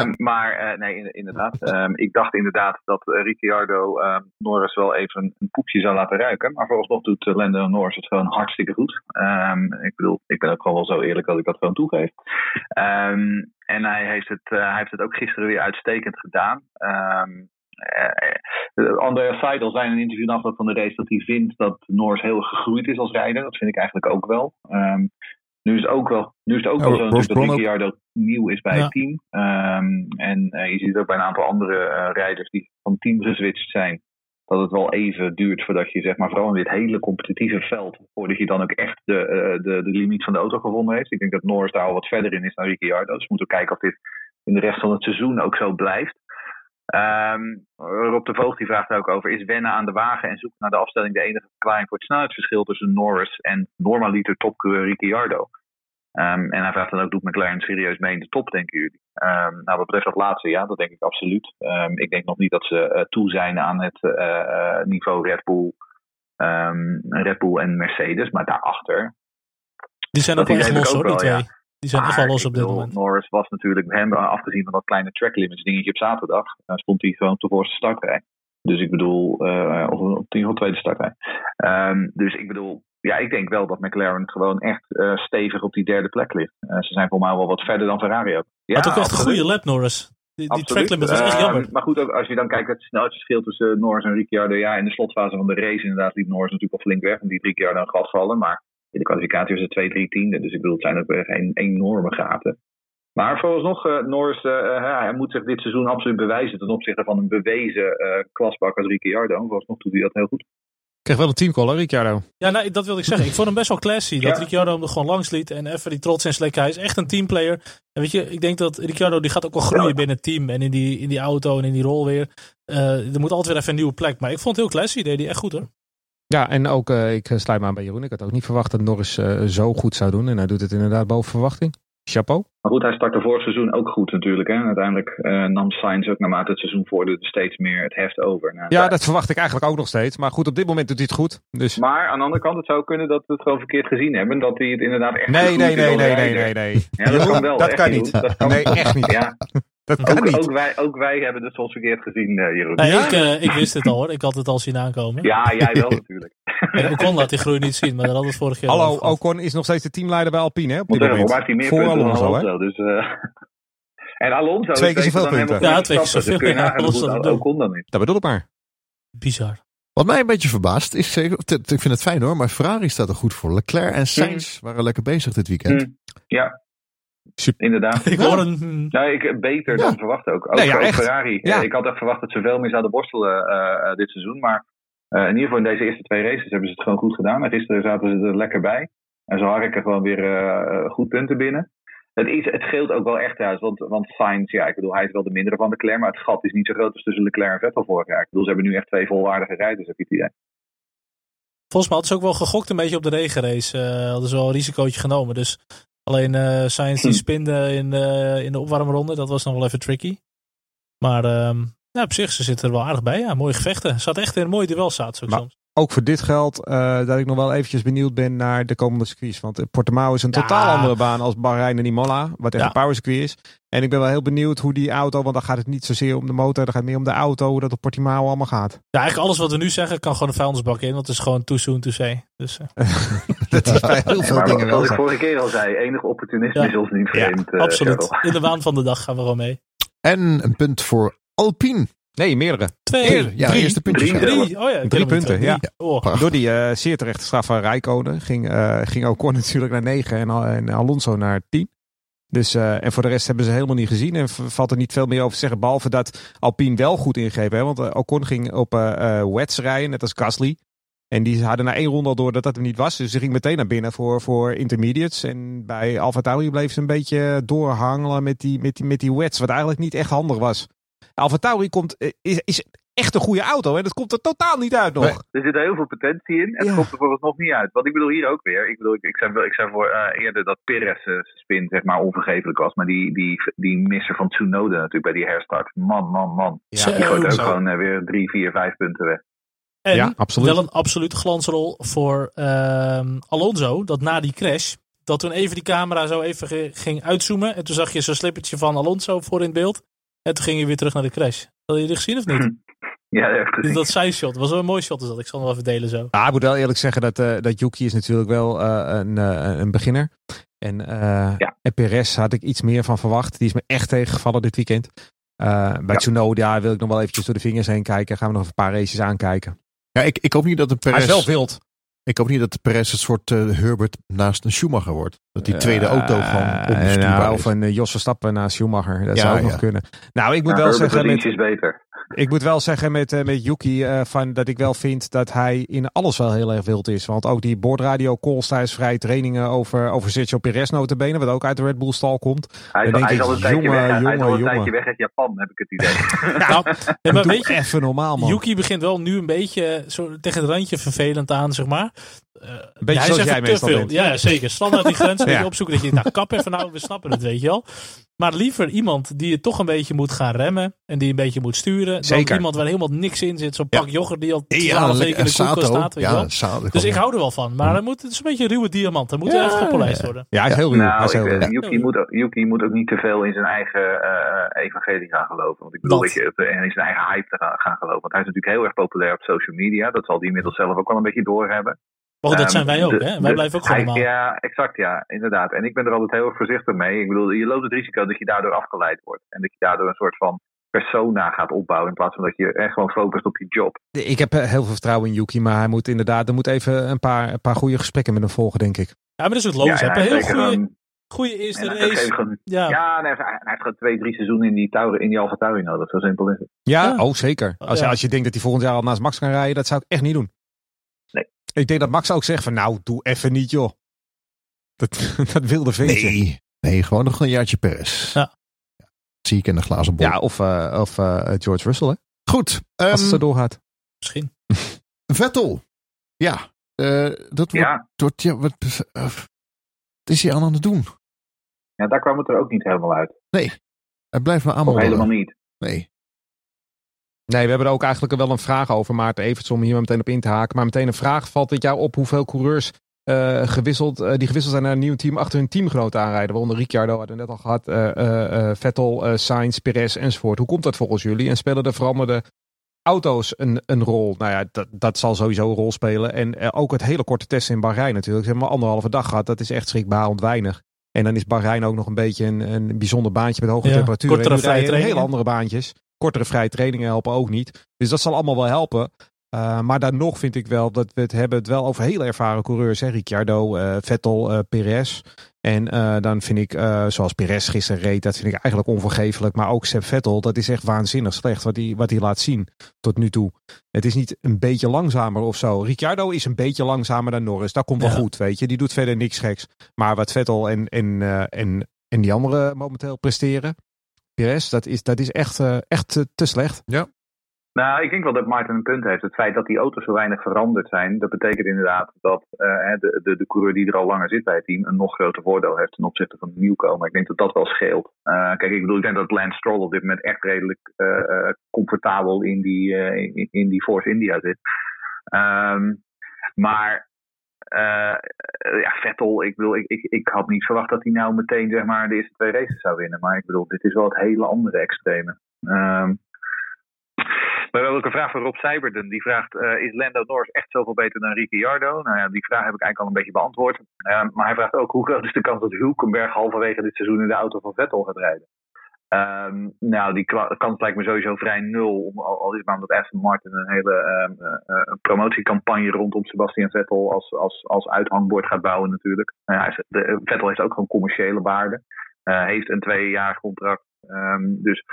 um, (laughs) maar uh, nee, inderdaad. Um, ik dacht inderdaad dat Ricciardo Norris wel even een poepje zou laten ruiken. Maar vooralsnog doet Lando Norris het gewoon hartstikke goed. ik bedoel, ik ben ook gewoon wel zo eerlijk dat ik dat gewoon toegeef. en hij heeft, het, hij heeft het ook gisteren weer uitstekend gedaan. Uh, Andrea Seidel zei in een interview na afloop van de race dat hij vindt dat Norris heel gegroeid is als rijder. Dat vind ik eigenlijk ook wel. Nu is het ook wel, nu is het ook wel zo dat Ricciardo nieuw is bij ja. het team. Um, en uh, je ziet ook bij een aantal andere uh, rijders die van team geswitcht zijn. Dat het wel even duurt voordat je, zeg maar, vooral in dit hele competitieve veld, voordat je dan ook echt de, uh, de, de limiet van de auto gevonden heeft. Ik denk dat Norris daar al wat verder in is dan Ricciardo. Dus we moeten kijken of dit in de rest van het seizoen ook zo blijft. Ehm, Rob de Voogd die vraagt ook over: is wennen aan de wagen en zoeken naar de afstelling de enige verklaring voor het snelheidsverschil tussen Norris en normaliter topcoureur Ricciardo? Ehm, en hij vraagt dan ook: doet McLaren serieus mee in de top, denken jullie? Ehm, nou, wat betreft dat laatste, ja, dat denk ik absoluut. Ik denk nog niet dat ze uh, toe zijn aan het uh, niveau Red Bull, Red Bull en Mercedes, maar daarachter. Die zijn ook wel echt los, hoor, die twee. Ja. Die zijn echt wel los op dit bedoel, moment. Norris was natuurlijk hem, afgezien van dat kleine track limits dingetje op zaterdag, dan stond hij gewoon op de voorste startrij. Dus ik bedoel, uh, of op de tweede startrij. Um, dus ik bedoel, ja, ik denk wel dat McLaren gewoon echt uh, stevig op die derde plek ligt. Uh, ze zijn voor mij wel wat verder dan Ferrari ook. Ja, Had ook echt een goede lap, Norris. Die, die track limit was echt jammer. Uh, maar goed, ook als je dan kijkt het snelheidsverschil tussen Norris en Ricciardo. Ja, in de slotfase van de race inderdaad liep Norris natuurlijk al flink weg. En die Ricciardo een gat vallen. Maar in de kwalificatie was het 2, 3 tiende. Dus ik bedoel, het zijn ook geen enorme gaten. Maar vooralsnog, uh, Norris uh, hij moet zich dit seizoen absoluut bewijzen ten opzichte van een bewezen uh, klasbak als Ricciardo. Vooralsnog doet hij dat heel goed. Kreeg wel een teamcall, hè, Ricciardo? Ja, nee, dat wilde ik zeggen. Ik vond hem best wel classy. Dat ja. Ricciardo hem er gewoon langs liet. En even die trots en slek. Hij is echt een teamplayer. En weet je, ik denk dat Ricciardo die gaat ook wel groeien ja. binnen het team. En in die, in die auto en in die rol weer. Uh, er moet altijd weer even een nieuwe plek. Maar ik vond het heel classy. Deed hij echt goed hoor. Ja, en ook, uh, ik sluit me aan bij Jeroen. Ik had ook niet verwacht dat Norris uh, zo goed zou doen. En hij doet het inderdaad boven verwachting. Chapeau. Maar goed, hij startte vorig seizoen ook goed natuurlijk. Hè? Uiteindelijk uh, nam Sainz ook naarmate het seizoen vorderde steeds meer het heft over. Nou, ja, dat verwacht ik eigenlijk ook nog steeds. Maar goed, op dit moment doet hij het goed. Dus... Maar aan de andere kant, het zou kunnen dat we het gewoon verkeerd gezien hebben. Dat hij het inderdaad echt nee, goed nee, nee, nee, nee, nee, nee. Ja, dat kan wel. Dat kan niet. Dat kan nee, echt niet. Ja. Dat kan ook, niet. Ook wij, ook wij hebben het soms verkeerd gezien, uh, Jeroen. Nee, ik, uh, ik wist het al hoor. Ik had het al zien aankomen. Ja, jij wel natuurlijk. (laughs) En Ocon laat die groei niet zien, maar dat hadden we vorig jaar Hallo, Ocon is nog steeds de teamleider bij Alpine, hè? Op dit moment. Maakt hij meer Voor punten Alonso, dan hè? Alonso. Dus, uh... En Alonso Twee keer is zoveel dan punten. helemaal Ja, twee keer Dus zoveel. je Ja, Alonso Ocon dan is. Dat bedoel ik maar. Bizar. Wat mij een beetje verbaast is, zeker, ik vind het fijn hoor, maar Ferrari staat er goed voor. Leclerc en Sainz waren lekker bezig dit weekend. Mm. Ja, Super. inderdaad. Ik hoor een... Nou, ik, beter Ja. dan verwacht ook. Ook, Nee, ja, ook echt. Ferrari. Ja. Eh, Ik had echt verwacht dat ze veel meer zouden borstelen eh, eh, dit seizoen. Maar in ieder geval in deze eerste twee races hebben ze het gewoon goed gedaan. En gisteren zaten ze er lekker bij. En zo harken gewoon weer goed punten binnen. Het, is, het scheelt ook wel echt juist. Want, want Sainz, ja, ik bedoel, hij is wel de mindere van Leclerc. Maar het gat is niet zo groot als tussen Leclerc en Vettel vorig jaar. Ik bedoel, ze hebben nu echt twee volwaardige rijders, heb je het idee. Volgens mij hadden ze ook wel gegokt een beetje op de regenrace. Uh, hadden ze wel een risicootje genomen. Dus alleen uh, Sainz die Hm. spinde in, uh, in de opwarmronde. Dat was nog wel even tricky. Maar um, nou, op zich, ze zitten er wel aardig bij. Ja, mooie gevechten. Zat echt in een mooi duel, ook Maar- soms. Ook voor dit geld uh, dat ik nog wel eventjes benieuwd ben naar de komende circuits. Want uh, Portimao is een Ja. totaal andere baan als Bahrein en Imola. Wat echt Ja. een power circuit is. En ik ben wel heel benieuwd hoe die auto, want dan gaat het niet zozeer om de motor. Dan gaat het meer om de auto, hoe dat op Portimao allemaal gaat. Ja, eigenlijk alles wat we nu zeggen kan gewoon een vuilnisbak in. Want het is gewoon too soon to say. Dus, uh, (laughs) dat is bij heel veel dingen wel wat ik vorige keer al zei, enig opportunisme Ja. is ons niet Ja, vreemd. eh, absoluut. In de waan van de dag gaan we gewoon mee. En een punt voor Alpine. Nee, meerdere. Twee, ja, drie, eerste puntjes. drie. ja. drie. Oh ja, Drie punten, ja. Oh. Prachtig. Door die uh, zeer terechte straf van Rijkonen ging, uh, ging Ocon (laughs) natuurlijk naar 9 en, Al- en Alonso naar 10. Dus, uh, en voor de rest hebben ze helemaal niet gezien. En valt er niet veel meer over te zeggen. Behalve dat Alpine wel goed ingreep. Hè? Want uh, Ocon ging op uh, wets rijden, net als Gasly. En die hadden na één ronde al door dat dat hem niet was. Dus ze ging meteen naar binnen voor, voor intermediates. En bij Alfa Tauri bleef ze een beetje doorhangelen met die, met, die, met die wets. Wat eigenlijk niet echt handig was. Alfa Tauri komt, eh, is, is echt een goede auto. En dat komt er totaal niet uit nog. Nee. Er zit heel veel potentie in. Het Ja. komt er vooralsnog niet uit. Want ik bedoel hier ook weer. Ik bedoel, ik, ik zei, wel- ik zei voor eh, eerder dat Perez eh, spin zeg maar onvergeeflijk was. Maar die, die, die misser van Tsunoda natuurlijk bij die herstart. Man, man, man. Zo. Die gooit ook zo. gewoon weer drie, vier, vijf punten weg. En Ja, absoluut. wel een absolute glansrol voor ehm, Alonso. Dat na die crash, dat toen even die camera zo even ging uitzoomen. En toen zag je zo'n slippertje van Alonso voor in het beeld. En toen ging je weer terug naar de crash. Had je die gezien of niet? (laughs) Ja, dat heb ik gezien. Dat side shot was wel een mooi shot. Is dat. Ik zal hem wel even delen zo. Ja, ik moet wel eerlijk zeggen dat, eh dat Yuki is natuurlijk wel eh, een, eh, een beginner. En, eh Ja. en Perez had ik iets meer van verwacht. Die is me echt tegengevallen dit weekend. Eh, bij Ja. Tsunoda wil ik nog wel eventjes door de vingers heen kijken. Gaan we nog een paar races aankijken. Ja, ik, ik hoop niet dat de Hij is Perez, wel wild. Ik hoop niet dat de Perez een soort eh, Herbert naast een Schumacher wordt. Dat die tweede auto gewoon onbestuurbaar nou, is. Of een eh, Jos Verstappen naast Schumacher. Dat Ja, zou ook ja. nog kunnen. Nou, ik moet wel Herbert zeggen... Met, is beter. Ik moet wel zeggen met, uh, met Yuki uh, van, dat ik wel vind dat hij in alles wel heel erg wild is. Want ook die boordradio calls tijdens vrije trainingen over, over Sergio Perez notabene, wat ook uit de Red Bull stal komt. Hij, dan is, al een tijdje jongen, weg, jongen, jongen. tijdje weg uit Japan, heb ik het idee. (laughs) Nou, nee, maar Doe weet je, even normaal man. Yuki begint wel nu een beetje zo tegen het randje vervelend aan, zeg maar. Uh, beetje hij zoals jij meestal veel. bent. Ja, ja, zeker. Standaard die grens een Ja. beetje opzoeken. Dat je denkt, nou kap even nou, we snappen het, weet je wel. Maar liever iemand die het toch een beetje moet gaan remmen. En die een beetje moet sturen. Zeker. Dan iemand waar helemaal niks in zit. Zo'n Ja. pak yoghurt die al twaalf weken in de koelkast staat. Weet je wel. Ja, Sato. Dus ik hou er wel van. Maar hij moet, het is een beetje een ruwe diamant. Hij moet Ja, echt gepolijst worden. Ja, hij is heel ruw. hij Nou, is heel ik, ruw. eh, Yuki, moet, ook- Yuki moet ook niet te veel in zijn eigen eh, evangelie gaan geloven. Want ik bedoel, Dat. dat je, en in zijn eigen hype te gaan, gaan geloven. Want hij is natuurlijk heel erg populair op social media. Dat zal hij inmiddels zelf ook wel een beetje doorhebben. Maar goed, dat Ehm, zijn wij ook. de- hè? Wij de- blijven ook gewoon. Ja, exact, ja, inderdaad. En ik ben er altijd heel erg voorzichtig mee. Ik bedoel, je loopt het risico dat je daardoor afgeleid wordt. En dat je daardoor een soort van persona gaat opbouwen. In plaats van dat je echt gewoon focust op je job. Ik heb eh, heel veel vertrouwen in Yuki, maar hij moet inderdaad, er moet even een paar, een paar goede gesprekken met hem volgen, denk ik. Ja, maar dat is ook logisch. ja, heel goede, goede eerste race. gewoon- Ja, Ja, nee, hij heeft- hij heeft gewoon twee, drie seizoenen in die, Tauri, in die Alfa Tauri nodig. Zo simpel is het. Ja, Ja. oh zeker. Als, Ja. als je denkt dat hij volgend jaar al naast Max kan rijden, dat zou ik echt niet doen. Ik denk dat Max ook zegt van nou, doe even niet joh. Dat, (laughs) dat wilde ventje. Nee, nee, gewoon nog een jaartje Perez. Ja. Zie ik in de glazen bol. Ja, of, eh, of eh, George Russell hè, Goed. als het ehm, zo doorgaat. misschien. (laughs) Vettel. Ja, eh, dat wordt, Ja, wordt ja, wat, wat is hij aan het doen? ja, daar kwam het er ook niet helemaal uit. Nee, hij blijft maar Of aanmodderen. helemaal niet. Nee. Nee, we hebben er ook eigenlijk wel een vraag over, Maarten Everts, om hier maar meteen op in te haken. Maar meteen een vraag, valt dit jaar op hoeveel coureurs eh, gewisseld, eh, die gewisseld zijn naar een nieuw team achter hun teamgenoot aanrijden? Waaronder Ricciardo, hadden we net al gehad, eh, Vettel, Sainz, Perez enzovoort. Hoe komt dat volgens jullie? En spelen de veranderde auto's een, een rol? Nou ja, dat, dat zal sowieso een rol spelen. En ook het hele korte testen in Bahrein natuurlijk. Ze hebben maar anderhalve dag gehad, dat is echt schrikbarend weinig. En dan is Bahrein ook nog een beetje een, een bijzonder baantje met hoge Ja, temperaturen. kortere vrije trainingen. andere baantjes. Kortere vrije trainingen helpen ook niet. Dus dat zal allemaal wel helpen. Uh, maar dan nog vind ik wel dat we het hebben het wel over heel ervaren coureurs. Hè? Ricciardo, uh, Vettel, uh, Perez. En dan vind ik, zoals Perez gisteren reed, dat vind ik eigenlijk onvergeeflijk. Maar ook Seb Vettel, dat is echt waanzinnig slecht wat hij wat hij laat zien tot nu toe. Het is niet een beetje langzamer of zo. Ricciardo is een beetje langzamer dan Norris. Dat komt wel Ja. goed, weet je. Die doet verder niks geks. Maar wat Vettel en, en, en, en die anderen momenteel presteren. Perez, dat is, dat is echt, uh, echt te, te slecht. Nou, ik denk wel dat Martin een punt heeft. Het feit dat die auto's zo weinig veranderd zijn, dat betekent inderdaad dat uh, de, de, de coureur die er al langer zit bij het team een nog groter voordeel heeft ten opzichte van de nieuwkomer. Ik denk dat dat wel scheelt. Uh, kijk, ik bedoel, ik denk dat Lance Stroll op dit moment echt redelijk uh, comfortabel in die, in, in, die Force India zit. Um, maar uh, ja, Vettel, ik, bedoel, ik, ik, ik had niet verwacht dat hij nou meteen zeg maar, de eerste twee races zou winnen. Maar ik bedoel, dit is wel het hele andere extreme. Um, we hebben ook een vraag van Rob Seiberden. Die vraagt, uh, is Lando Norris echt zoveel beter dan Ricciardo? Nou ja, die vraag heb ik eigenlijk al een beetje beantwoord. Uh, maar hij vraagt ook, hoe groot is de kans dat Hulkenberg halverwege dit seizoen in de auto van Vettel gaat rijden? Um, nou, die kans lijkt me sowieso vrij nul. Al, al is maar omdat Aston Martin een hele uh, uh, promotiecampagne rondom Sebastian Vettel als, als, als uithangbord gaat bouwen natuurlijk. Uh, de, Vettel heeft ook gewoon commerciële waarde. heeft een tweejarig contract. Um, dus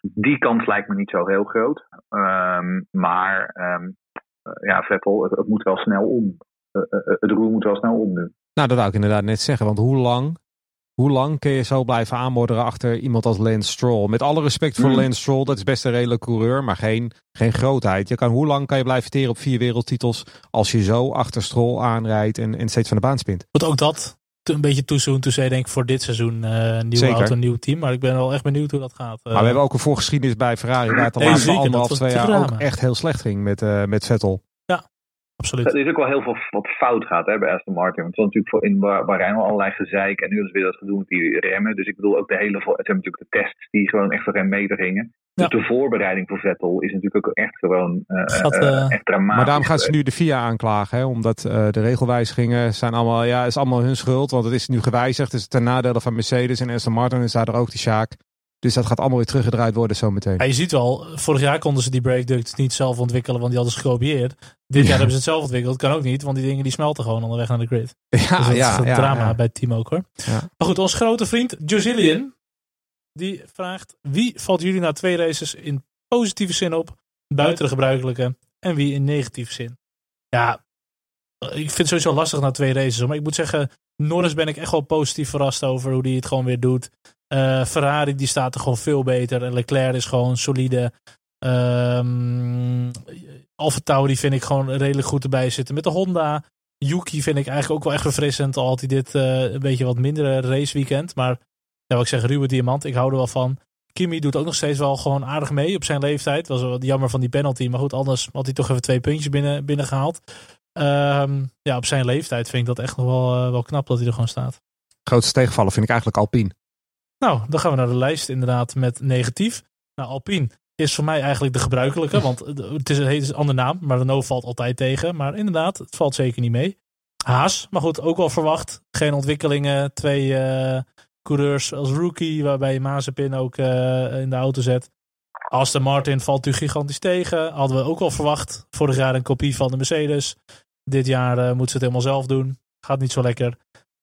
die kans lijkt me niet zo heel groot. Maar ja, Vettel, het, het, moet wel snel om. het roer moet wel snel om nu. Nou, dat wou ik inderdaad net zeggen. Want hoe lang hoe lang kun je zo blijven aanmodderen achter iemand als Lance Stroll? Met alle respect voor mm. Lance Stroll, dat is best een redelijk coureur, maar geen, geen grootheid. Je kan, hoe lang kan je blijven teren op vier wereldtitels als je zo achter Stroll aanrijdt en, en steeds van de baan spint? Want ook dat een beetje too soon to say, denk ik, voor dit seizoen. Uh, nieuwe Zeker. auto, nieuw team. Maar ik ben wel echt benieuwd hoe dat gaat. Maar we hebben ook een voorgeschiedenis bij Ferrari, waar het de laatste anderhalf, twee jaar ook echt heel slecht ging met, uh, met Vettel. Absoluut. Er is ook wel heel veel wat fout gaat hè, bij Aston Martin. Want het was natuurlijk voor in Bahrein al allerlei gezeik. En nu is weer dat gedoe met die remmen. Dus ik bedoel ook de hele. Het zijn natuurlijk de tests die gewoon echt voor hem meter gingen. Dus Ja. de voorbereiding voor Vettel is natuurlijk ook echt gewoon uh, Gaat, uh, eh, echt dramatisch. Maar daarom gaan ze nu de FIA aanklagen, hè, omdat uh, de regelwijzigingen zijn allemaal, ja, is allemaal hun schuld, want het is nu gewijzigd. Het is ten nadele van Mercedes en Aston Martin is daar ook die Sjaak. Dus dat gaat allemaal weer teruggedraaid worden zometeen. Ja, je ziet wel, vorig jaar konden ze die brake ducts niet zelf ontwikkelen, want die hadden ze gekopieerd. Dit jaar hebben ze het zelf ontwikkeld. Kan ook niet, want die dingen die smelten gewoon onderweg naar de grid. Ja, dus dat ja, is een ja, drama bij het team ook hoor. Ja. Maar goed, onze grote vriend Josilian, die vraagt, wie valt jullie na twee races in positieve zin op, buiten de gebruikelijke, en wie in negatieve zin. Ja, ik vind het sowieso lastig na twee races. Maar ik moet zeggen, Norris ben ik echt wel positief verrast over hoe hij het gewoon weer doet. Uh, Ferrari die staat er gewoon veel beter. En Leclerc is gewoon solide. Um, Alfa Tauri vind ik gewoon redelijk goed erbij zitten. Met de Honda. Yuki vind ik eigenlijk ook wel echt verfrissend. Al had hij dit uh, een beetje wat mindere raceweekend. Maar ja, wat ik zeg, ruwe diamant. Ik hou er wel van. Kimi doet ook nog steeds wel gewoon aardig mee op zijn leeftijd. Was wel jammer van die penalty. Maar goed, anders had hij toch even twee puntjes binnen, binnengehaald. Um, ja, op zijn leeftijd vind ik dat echt nog wel, wel knap dat hij er gewoon staat. Grootste tegenvallen vind ik eigenlijk Alpine. Nou, dan gaan we naar de lijst inderdaad met negatief. Nou, Alpine is voor mij eigenlijk de gebruikelijke, want het is een hele andere naam, maar Renault valt altijd tegen. Maar inderdaad, het valt zeker niet mee. Haas, maar goed, ook wel verwacht. Geen ontwikkelingen, twee uh, coureurs als rookie, waarbij Mazepin ook uh, in de auto zet. Aston Martin valt u gigantisch tegen. Hadden we ook al verwacht. Vorig jaar een kopie van de Mercedes. Dit jaar uh, moet ze het helemaal zelf doen. Gaat niet zo lekker.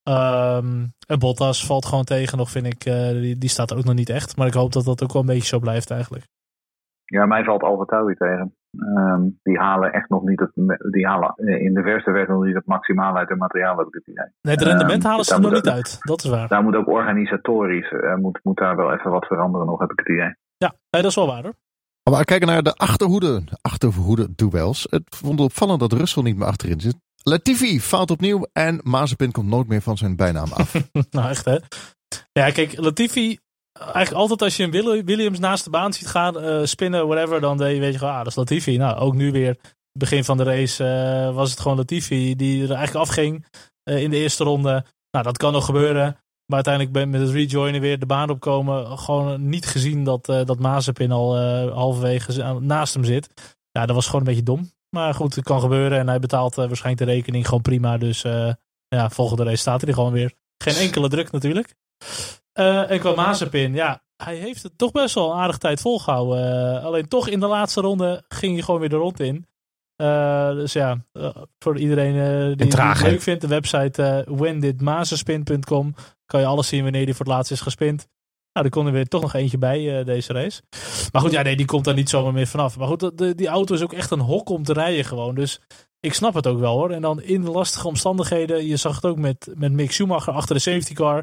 Um, en Bottas valt gewoon tegen nog, vind ik. Uh, die, die, staat er ook nog niet echt. Maar ik hoop dat dat ook wel een beetje zo blijft eigenlijk. Ja, mij valt Alfa Tauri tegen. Um, die halen echt nog niet het, die halen in de verste weg nog niet het maximale uit hun materiaal, heb ik het idee. Nee, het rendement um, halen ze er nog niet uit. Dat is waar. Daar moet ook organisatorisch, uh, moet, moet daar wel even wat veranderen nog, heb ik het idee. Ja, nee, dat is wel waar hoor. Maar we kijken naar de achterhoede, de achterhoede duels. Het vond opvallend dat Russell niet meer achterin zit. Latifi faalt opnieuw en Mazepin komt nooit meer van zijn bijnaam af. (laughs) nou echt hè. Ja kijk, Latifi, eigenlijk altijd als je een Williams naast de baan ziet gaan, uh, spinnen, whatever, dan weet je gewoon, ah dat is Latifi. Nou, ook nu weer, begin van de race uh, was het gewoon Latifi die er eigenlijk afging uh, in de eerste ronde. Nou, dat kan nog gebeuren. Maar uiteindelijk ben met het rejoinen weer de baan opkomen. Gewoon niet gezien dat, uh, dat Mazepin al halverwege naast hem zit. Ja, dat was gewoon een beetje dom. Maar goed, het kan gebeuren. En hij betaalt uh, waarschijnlijk de rekening gewoon prima. Dus ja, volgende race staat hij gewoon weer. Geen enkele druk natuurlijk. en qua Mazepin, ja, hij heeft het toch best wel een aardig tijd volgehouden. alleen toch in de laatste ronde ging hij gewoon weer de rond in. Dus ja, voor iedereen die het leuk vindt, de website whenditmazespin.com kan je alles zien wanneer die voor het laatst is gespind. Nou, er kon er weer toch nog eentje bij deze race. Maar goed, ja, nee, die komt daar niet zomaar meer vanaf. Maar goed, de, die auto is ook echt een hok om te rijden gewoon. Dus ik snap het ook wel hoor. En dan in lastige omstandigheden, je zag het ook met, met Mick Schumacher achter de safety car.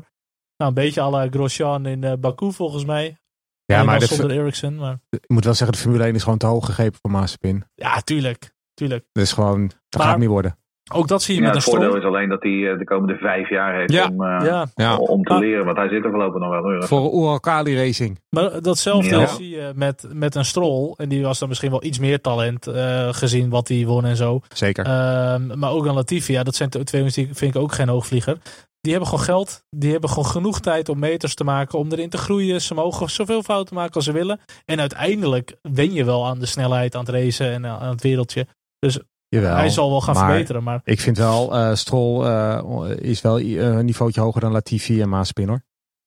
Nou, een beetje à la Grosjean in Baku volgens mij. Ja, maar zonder Ericsson. Maar... Ik moet wel zeggen, de Formule 1 is gewoon te hoog gegrepen voor Mazepin. Ja, tuurlijk. tuurlijk. Dus gewoon, dat gaat niet worden. Ook dat zie je ja, met het voordeel is alleen dat hij de komende vijf jaar heeft ja. om, uh, ja. Ja. om te leren. Want hij zit er voorlopig nog wel. Hoor. Voor Ural Racing. Maar datzelfde zie je met, met een Stroll. En die was dan misschien wel iets meer talent uh, gezien wat hij won en zo. Zeker. Uh, maar ook een Latifi. Ja, dat zijn twee die vind ik ook geen hoogvlieger. Die hebben gewoon geld. Die hebben gewoon genoeg tijd om meters te maken. Om erin te groeien. Ze mogen zoveel fouten maken als ze willen. En uiteindelijk wen je wel aan de snelheid, aan het racen en aan het wereldje. Dus Jawel, hij zal wel gaan maar verbeteren. Maar ik vind wel, uh, Stroll uh, is wel een niveautje hoger dan Latifi en Maaspin hoor.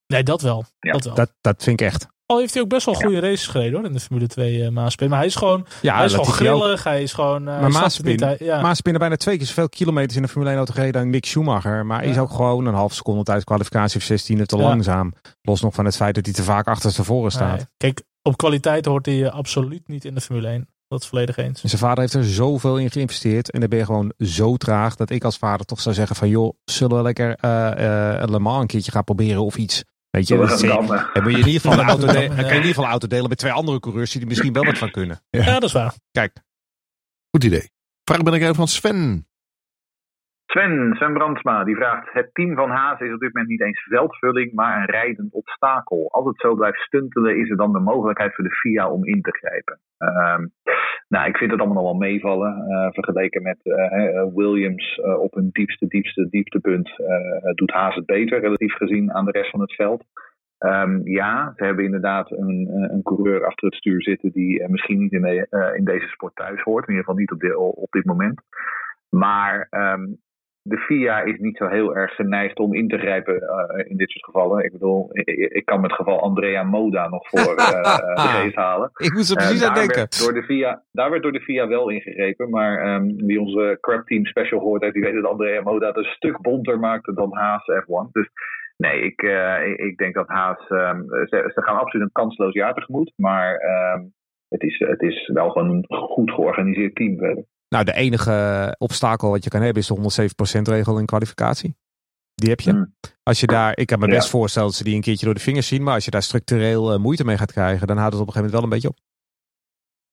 Nee, dat wel. Ja. Dat, wel. Dat, dat vind ik echt. Al heeft hij ook best wel goede ja. races gereden hoor in de Formule 2 uh, Maaspin. Maar hij is gewoon, ja, hij is gewoon grillig. Ook. Hij is gewoon. Uh, maar Maaspin, ja. Maaspin bijna twee keer zoveel kilometers in de Formule 1 auto gereden dan Mick Schumacher. Maar hij is ook gewoon een half seconde tijdens kwalificatie of 16 te langzaam. Los nog van het feit dat hij te vaak achter tevoren staat. Nee. Kijk, op kwaliteit hoort hij absoluut niet in de Formule 1. Dat is volledig eens. En zijn vader heeft er zoveel in geïnvesteerd. En dan ben je gewoon zo traag dat ik als vader toch zou zeggen van joh, zullen we lekker uh, uh, Le Mans een keertje gaan proberen of iets. Weet je, dat dan moet je in ieder geval een auto (laughs) delen, dan kan je in ieder geval een auto delen met twee andere coureurs die er misschien wel wat van kunnen. Ja, ja dat is waar. Kijk. Goed idee. Vraag ben ik even van Sven. Sven, Sven Brandsma, die vraagt: Het team van Haas is op dit moment niet eens veldvulling, maar een rijdend obstakel. Als het zo blijft stuntelen, is er dan de mogelijkheid voor de FIA om in te grijpen? Uh, nou, ik vind het allemaal nog wel meevallen. Uh, vergeleken met uh, Williams uh, op hun diepste, diepste, dieptepunt, doet Haas het beter, relatief gezien aan de rest van het veld. Um, ja, ze hebben inderdaad een, een coureur achter het stuur zitten die misschien niet in, de, in deze sport thuis hoort. In ieder geval niet op, op dit moment. Maar um, de FIA is niet zo heel erg geneigd om in te grijpen uh, in dit soort gevallen. Ik bedoel, ik, ik kan met het geval Andrea Moda nog voor uh, (laughs) de geest halen. Ik moest er precies uh, aan denken. Door de FIA, daar werd door de FIA wel ingegrepen. Maar um, wie onze Crap Team Special hoort heeft, die weet dat Andrea Moda het een stuk bonter maakte dan Haas F1. Dus nee, ik, ik denk dat Haas, um, ze, ze, gaan absoluut een kansloos jaar tegemoet. Maar um, het is, het is wel gewoon een goed georganiseerd team verder. Nou, de enige obstakel wat je kan hebben is de 107% regel in kwalificatie. Die heb je. Hmm. Als je daar, ik kan me Ja. best voorstellen dat ze die een keertje door de vingers zien. Maar als je daar structureel eh, moeite mee gaat krijgen, dan houdt het op een gegeven moment wel een beetje op.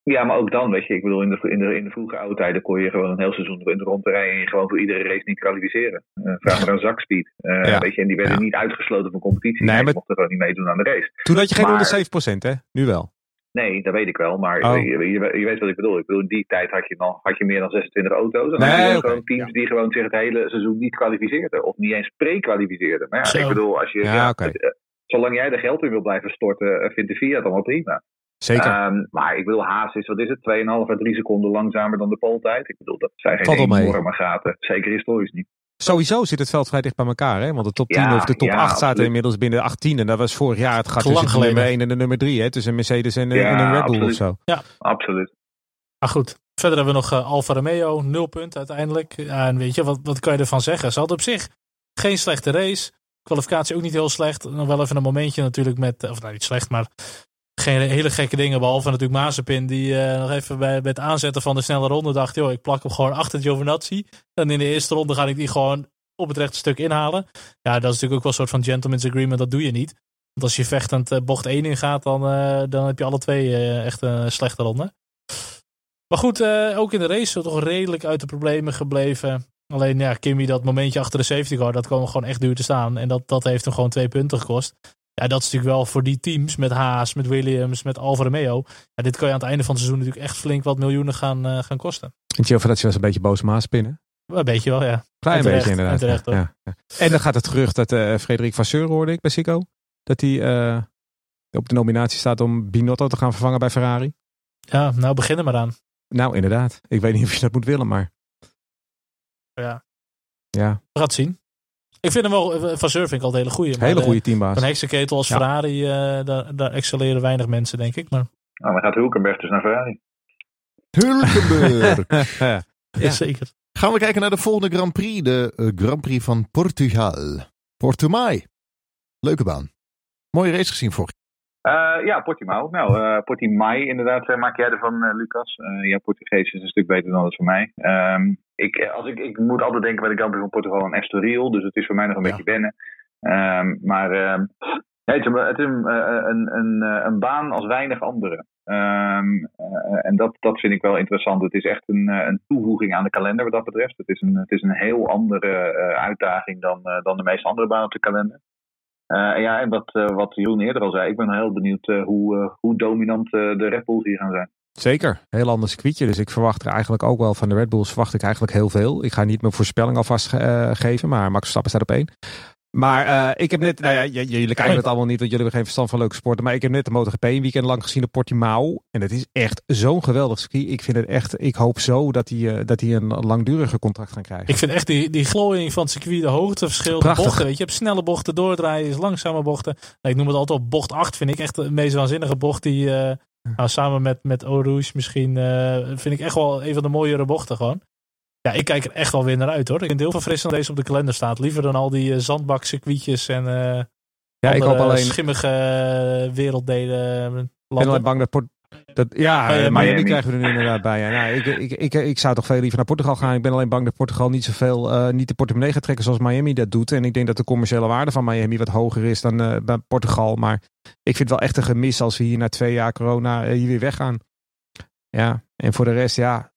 Ja, maar ook dan, weet je, ik bedoel, in de, in de, in de vroege oude tijden kon je gewoon een heel seizoen in de rond te rijden en je gewoon voor iedere race niet kwalificeren. Eh, vraag maar aan Zakspeed. Ja. Weet je, en die werden Ja. niet uitgesloten van competitie. Nee, maar- mochten gewoon niet meedoen aan de race. Toen had je geen Maar- 107%, hè? Nu wel. Nee, dat weet ik wel, maar Oh. je, je, je weet wat ik bedoel. Ik bedoel, in die tijd had je, dan, had je meer dan 26 auto's. En dan Nee, had je gewoon teams die gewoon zich het hele seizoen niet kwalificeerden. Of niet eens pre-kwalificeerden. Maar ja, Zo. ik bedoel, als je, Ja, ja, oké. het, eh, zolang jij er geld in wil blijven storten, eh, vindt de Fiat allemaal prima. Zeker. Ehm, maar ik bedoel, Haas is, wat is het, 2,5 à 3 seconden langzamer dan de poltijd. Ik bedoel, dat zijn geen enorme gaten. Zeker historisch niet. Sowieso zit het veld vrij dicht bij elkaar, hè? Want de top 10 Ja, of de top ja, 8 zaten absoluut. inmiddels binnen de 18. En dat was vorig jaar het gat tussen de nummer geleden. 1 en de nummer 3, hè? Tussen Mercedes en, Ja, en een Red Bull of zo. Absoluut. Maar goed, verder hebben we nog eh, Alfa Romeo, nul punten uiteindelijk. Ja, en weet je, wat, wat kan je ervan zeggen? Ze hadden op zich geen slechte race. Kwalificatie ook niet heel slecht. Nog wel even een momentje natuurlijk met, of nou niet slecht, maar geen hele gekke dingen. Behalve natuurlijk Mazepin, die eh, nog even bij, het aanzetten van de snelle ronde dacht, joh, ik plak hem gewoon achter Giovinazzi. En in de eerste ronde ga ik die gewoon op het rechte stuk inhalen. Ja, dat is natuurlijk ook wel een soort van gentleman's agreement, dat doe je niet. Want als je vechtend eh, bocht 1 ingaat, dan, eh, dan heb je alle twee echt een slechte ronde. Maar goed, ook in de race toch redelijk uit de problemen gebleven. Alleen ja, Kimmy, dat momentje achter de safety car, dat kwam gewoon echt duur te staan. En dat, dat heeft hem gewoon twee punten gekost. Ja, dat is natuurlijk wel voor die teams, met Haas, met Williams, met Alfa Romeo. Ja, dit kan je aan het einde van het seizoen natuurlijk echt flink wat miljoenen gaan, eh, gaan kosten. En Giovinazzi was een beetje boos maas pinnen. Een beetje wel, ja. Klein terecht, beetje inderdaad. en terecht, ja. En dan gaat het gerucht dat eh Frederik Vasseur hoorde ik bij Sico. Dat hij eh, op de nominatie staat om Binotto te gaan vervangen bij Ferrari. Ja, nou begin er maar aan. Nou, inderdaad. Ik weet niet of je dat moet willen, maar Ja, ja. we gaan het zien. Ik vind hem wel, eh, Van Seur vind ik altijd een hele maar, Hele goede teambaas. Een heksenketel als Ja. Ferrari, eh, daar, daar excelleren weinig mensen, denk ik. Maar Nou, dan gaat Hulkenberg dus naar Ferrari. Hulkenberg. (laughs) Ja. zeker. Gaan we kijken naar de volgende Grand Prix. De eh, Grand Prix van Portugal. Portimao. Leuke baan. Mooie race gezien vorig Eh, ja, Portimao. Nou, eh Portimao inderdaad, eh, maak jij ervan, eh, Lucas. Ja, Portugees is een stuk beter dan het voor mij. Ehm, ik, als ik, ik moet altijd denken bij de Grand Prix van Portugal aan Estoril, dus het is voor mij nog een Ja. beetje wennen. Ehm, maar nee, het is, een, het is een, een, een, een baan als weinig andere. En dat, dat vind ik wel interessant. Het is echt een, een toevoeging aan de kalender wat dat betreft. Het is een, het is een heel andere uitdaging dan, dan de meeste andere banen op de kalender. Eh, ja, en wat, eh, wat Jeroen eerder al zei, ik ben heel benieuwd eh, hoe, hoe dominant de Red Bulls hier gaan zijn. Zeker, heel ander circuitje. Dus ik verwacht er eigenlijk ook wel van de Red Bulls verwacht ik eigenlijk heel veel. Ik ga niet mijn voorspelling alvast ge- geven, maar Max Verstappen staat op één. Maar eh, ik heb net, nou ja, j- jullie kijken het allemaal niet, want jullie hebben geen verstand van leuke sporten. Maar ik heb net de MotoGP een weekend lang gezien op Portimao. En het is echt zo'n geweldig circuit. Ik vind het echt, ik hoop zo dat eh, dat die een langduriger contract gaan krijgen. Ik vind echt die, die glooiing van het circuit, de hoogteverschil, de bochten. Weet je, je hebt snelle bochten, doordraaien, is langzame bochten. Nee, ik noem het altijd op bocht 8, vind ik echt de meest waanzinnige bocht. Die eh, nou, samen met, met Eau Rouge misschien, eh, vind ik echt wel een van de mooiere bochten gewoon. Ja, ik kijk er echt wel weer naar uit hoor. Ik vind het heel verfrissend dat deze op de kalender staat. Liever dan al die eh, zandbakcircuitjes en eh ja, ik hoop alleen, schimmige eh, werelddelen. ik ben alleen bang dat, Port- dat ja, Miami. Miami krijgen we er nu inderdaad bij. Ja, nou, ik, ik, ik, ik zou toch veel liever naar Portugal gaan. Ik ben alleen bang dat Portugal niet zoveel, eh niet de portemonnee gaat trekken zoals Miami dat doet. En ik denk dat de commerciële waarde van Miami wat hoger is dan bij Portugal. Maar ik vind het wel echt een gemis als we hier na twee jaar corona hier weer weggaan. Ja, en voor de rest, ja.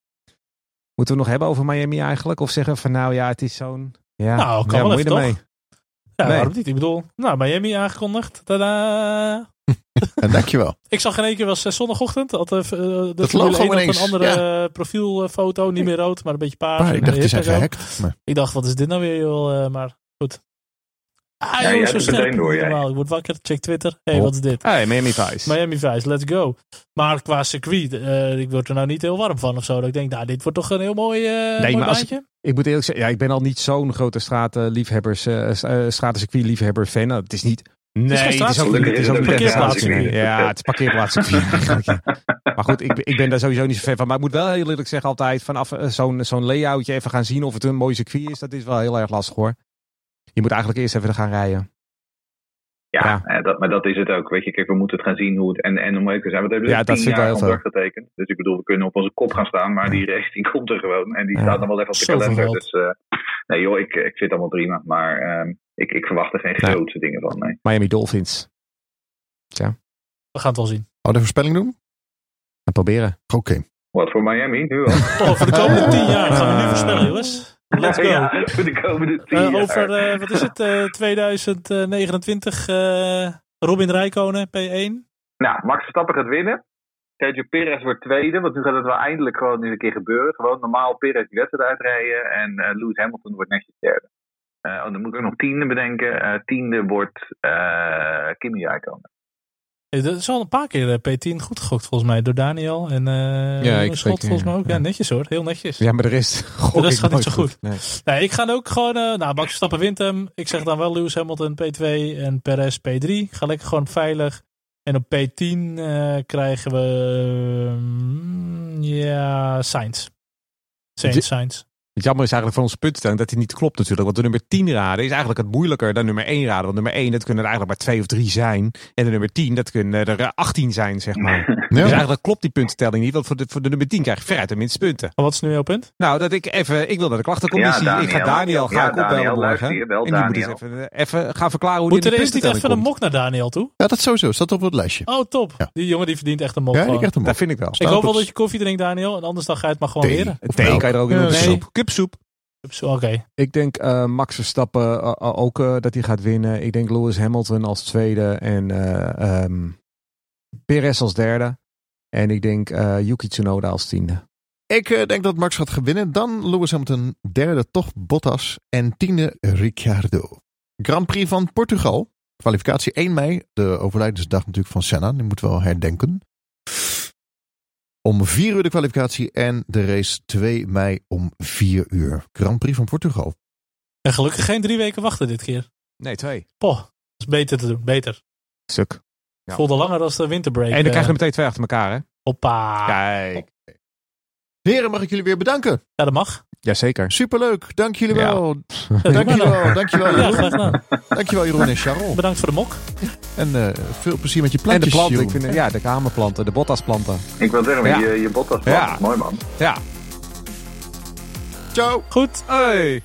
Moeten we het nog hebben over Miami eigenlijk? Of zeggen van nou ja, het is zo'n... Ja, Nou, kan ja, wel moet je even, ermee? Ja, Nee. waarom niet? Ik bedoel, nou, Miami aangekondigd. Tadaa! (laughs) En dankjewel. Ik zag in één keer was eh, zondagochtend. Had, eh, de Dat Formule logo 1 op ineens, een andere eh, profielfoto. Niet meer rood, maar een beetje paars. Maar ik dacht, gehackt. Maar Ik dacht, wat is dit nou weer, joh? eh, maar goed. Ah, Ja, jij zo door, normaal. Ik word wakker, check Twitter. Hé, hey, wat is dit? Hey, Miami Vice. Miami Vice, let's go. Maar qua circuit, eh, ik word er nou niet heel warm van of zo. Dat ik denk, nou, dit wordt toch een heel mooi, mooi maar als-. Ik moet eerlijk zeggen, ja, ik ben al niet zo'n grote stratenliefhebbers, eh uh, stratencircuit-liefhebber fan. Nou, Het is niet. Nee, het is het is ook Het is een parkeerplaatscircuit. Ja, het is (laughs) ja. Maar goed, ik, ik ben daar sowieso niet zo fan van. Maar ik moet wel heel eerlijk zeggen, altijd vanaf zo'n zo'n layoutje even gaan zien of het een mooi circuit is. Dat is wel heel erg lastig hoor. Je moet eigenlijk eerst even gaan rijden. Ja, Ja. eh, dat, maar dat is het ook. Weet je, kijk, we moeten het gaan zien hoe het. En, en om eerlijk te zijn, we hebben Ja, er dat tien jaar getekend. Dus ik bedoel, we kunnen op onze kop gaan staan, maar die race die komt er gewoon. En die Ja. staat dan wel even op de kalender. Dus eh, nee joh, ik, ik vind het allemaal prima. Maar ehm, ik, ik verwacht er geen Nee. grootste dingen van. Nee. Miami Dolphins. We gaan het wel zien. Oh, de voorspelling doen? En proberen. Oké. Wat voor Miami? Nu al. (laughs) Oh, voor de komende tien jaar gaan we nu voorspellen, jongens. Let's go. Ja, voor de komende tien Eh, jaar. over, eh, wat is het, eh 2029, eh, Robin Rijkonen, P1. Nou, Max Verstappen gaat winnen. Sergio Perez wordt tweede, want nu gaat het wel eindelijk gewoon eens een keer gebeuren. Gewoon normaal Perez die wedstrijd uitrijden en Lewis Hamilton wordt netjes derde. Oh, dan moet ik ook nog tiende bedenken. Tiende wordt Kimi Räikkönen. Eh, Dat is al een paar keer eh, P10 goed gegokt volgens mij door Daniel. En eh Ja, ik Schot volgens mij ook. Ja, ja. netjes hoor, heel netjes. Ja, maar de rest. ik gaat niet zo goed. Nee. Nee, ik ga ook gewoon, eh, nou Max Verstappen wint hem. Ik zeg dan wel Lewis Hamilton P2 en Perez P3. Ik ga lekker gewoon veilig. En op P10 eh, krijgen we, mm, ja, Sainz. Sainz, Sainz. Het jammer is eigenlijk van onze puntenstelling dat hij niet klopt natuurlijk. Want de nummer 10 raden is eigenlijk het moeilijker dan nummer 1 raden. Want nummer 1 dat kunnen er eigenlijk maar 2 of 3 zijn. En de nummer 10 dat kunnen er 18 zijn, zeg maar. (laughs) Dus Ja. eigenlijk klopt die puntenstelling niet. Want voor de, voor de nummer 10 krijg je veruit de minste punten. Maar wat is nu jouw punt? Nou, dat ik even, ik wil naar de klachtencommissie. Ja, ik ga Daniel. Ga Ja, ik opbellen Daniel, morgen. wel, en die moet eens Daniel. even, even gaan verklaren hoe Moet die er in de eerst niet even puntentelling een mok naar Daniel toe? Ja, dat sowieso. Staat op het lijstje. Oh, top. Ja. Die jongen die verdient echt een mok. Ja, die Dat vind ik wel. ik hoop wel dat je koffie drinkt, Daniel. En anders dan ga je het maar gewoon leren. Thee kan je er ook in doen. cupsoep. Oké. Ik denk eh, Max Verstappen eh, eh, ook eh, dat hij gaat winnen. Ik denk Lewis Hamilton als tweede en eh ehm, Perez als derde. En ik denk eh, Yuki Tsunoda als tiende. Ik eh, denk dat Max gaat winnen. Dan Lewis Hamilton. Derde toch Bottas. En tiende Ricciardo. Grand Prix van Portugal. Kwalificatie 1 mei. De overlijdensdag natuurlijk van Senna. Die moeten we wel herdenken. Om 4 uur de kwalificatie. En de race 2 mei om 4 uur. Grand Prix van Portugal. En gelukkig geen drie weken wachten dit keer. Nee, twee. Poh, dat is beter te doen. Beter. Stuk. Ja. Voelde langer dan de winterbreak. En dan krijg je eh, er meteen twee achter elkaar, hè? Hoppa. Kijk. Heren, mag ik jullie weer bedanken? Ja, dat mag. Jazeker. Superleuk. Dank jullie wel. (laughs) Ja, Dank jullie wel. Dank jullie wel, Ja, Jeroen. graag gedaan. Dankjewel Jeroen en Charles. Bedankt voor de mok. En eh, veel plezier met je En de plantjes, planten. Ik Jeroen. vind, ja, de kamerplanten, de bottasplanten. Ik wil zeggen, Ja. je, je Bottas Ja. mooi man. Ja. Ciao. Goed. Hey.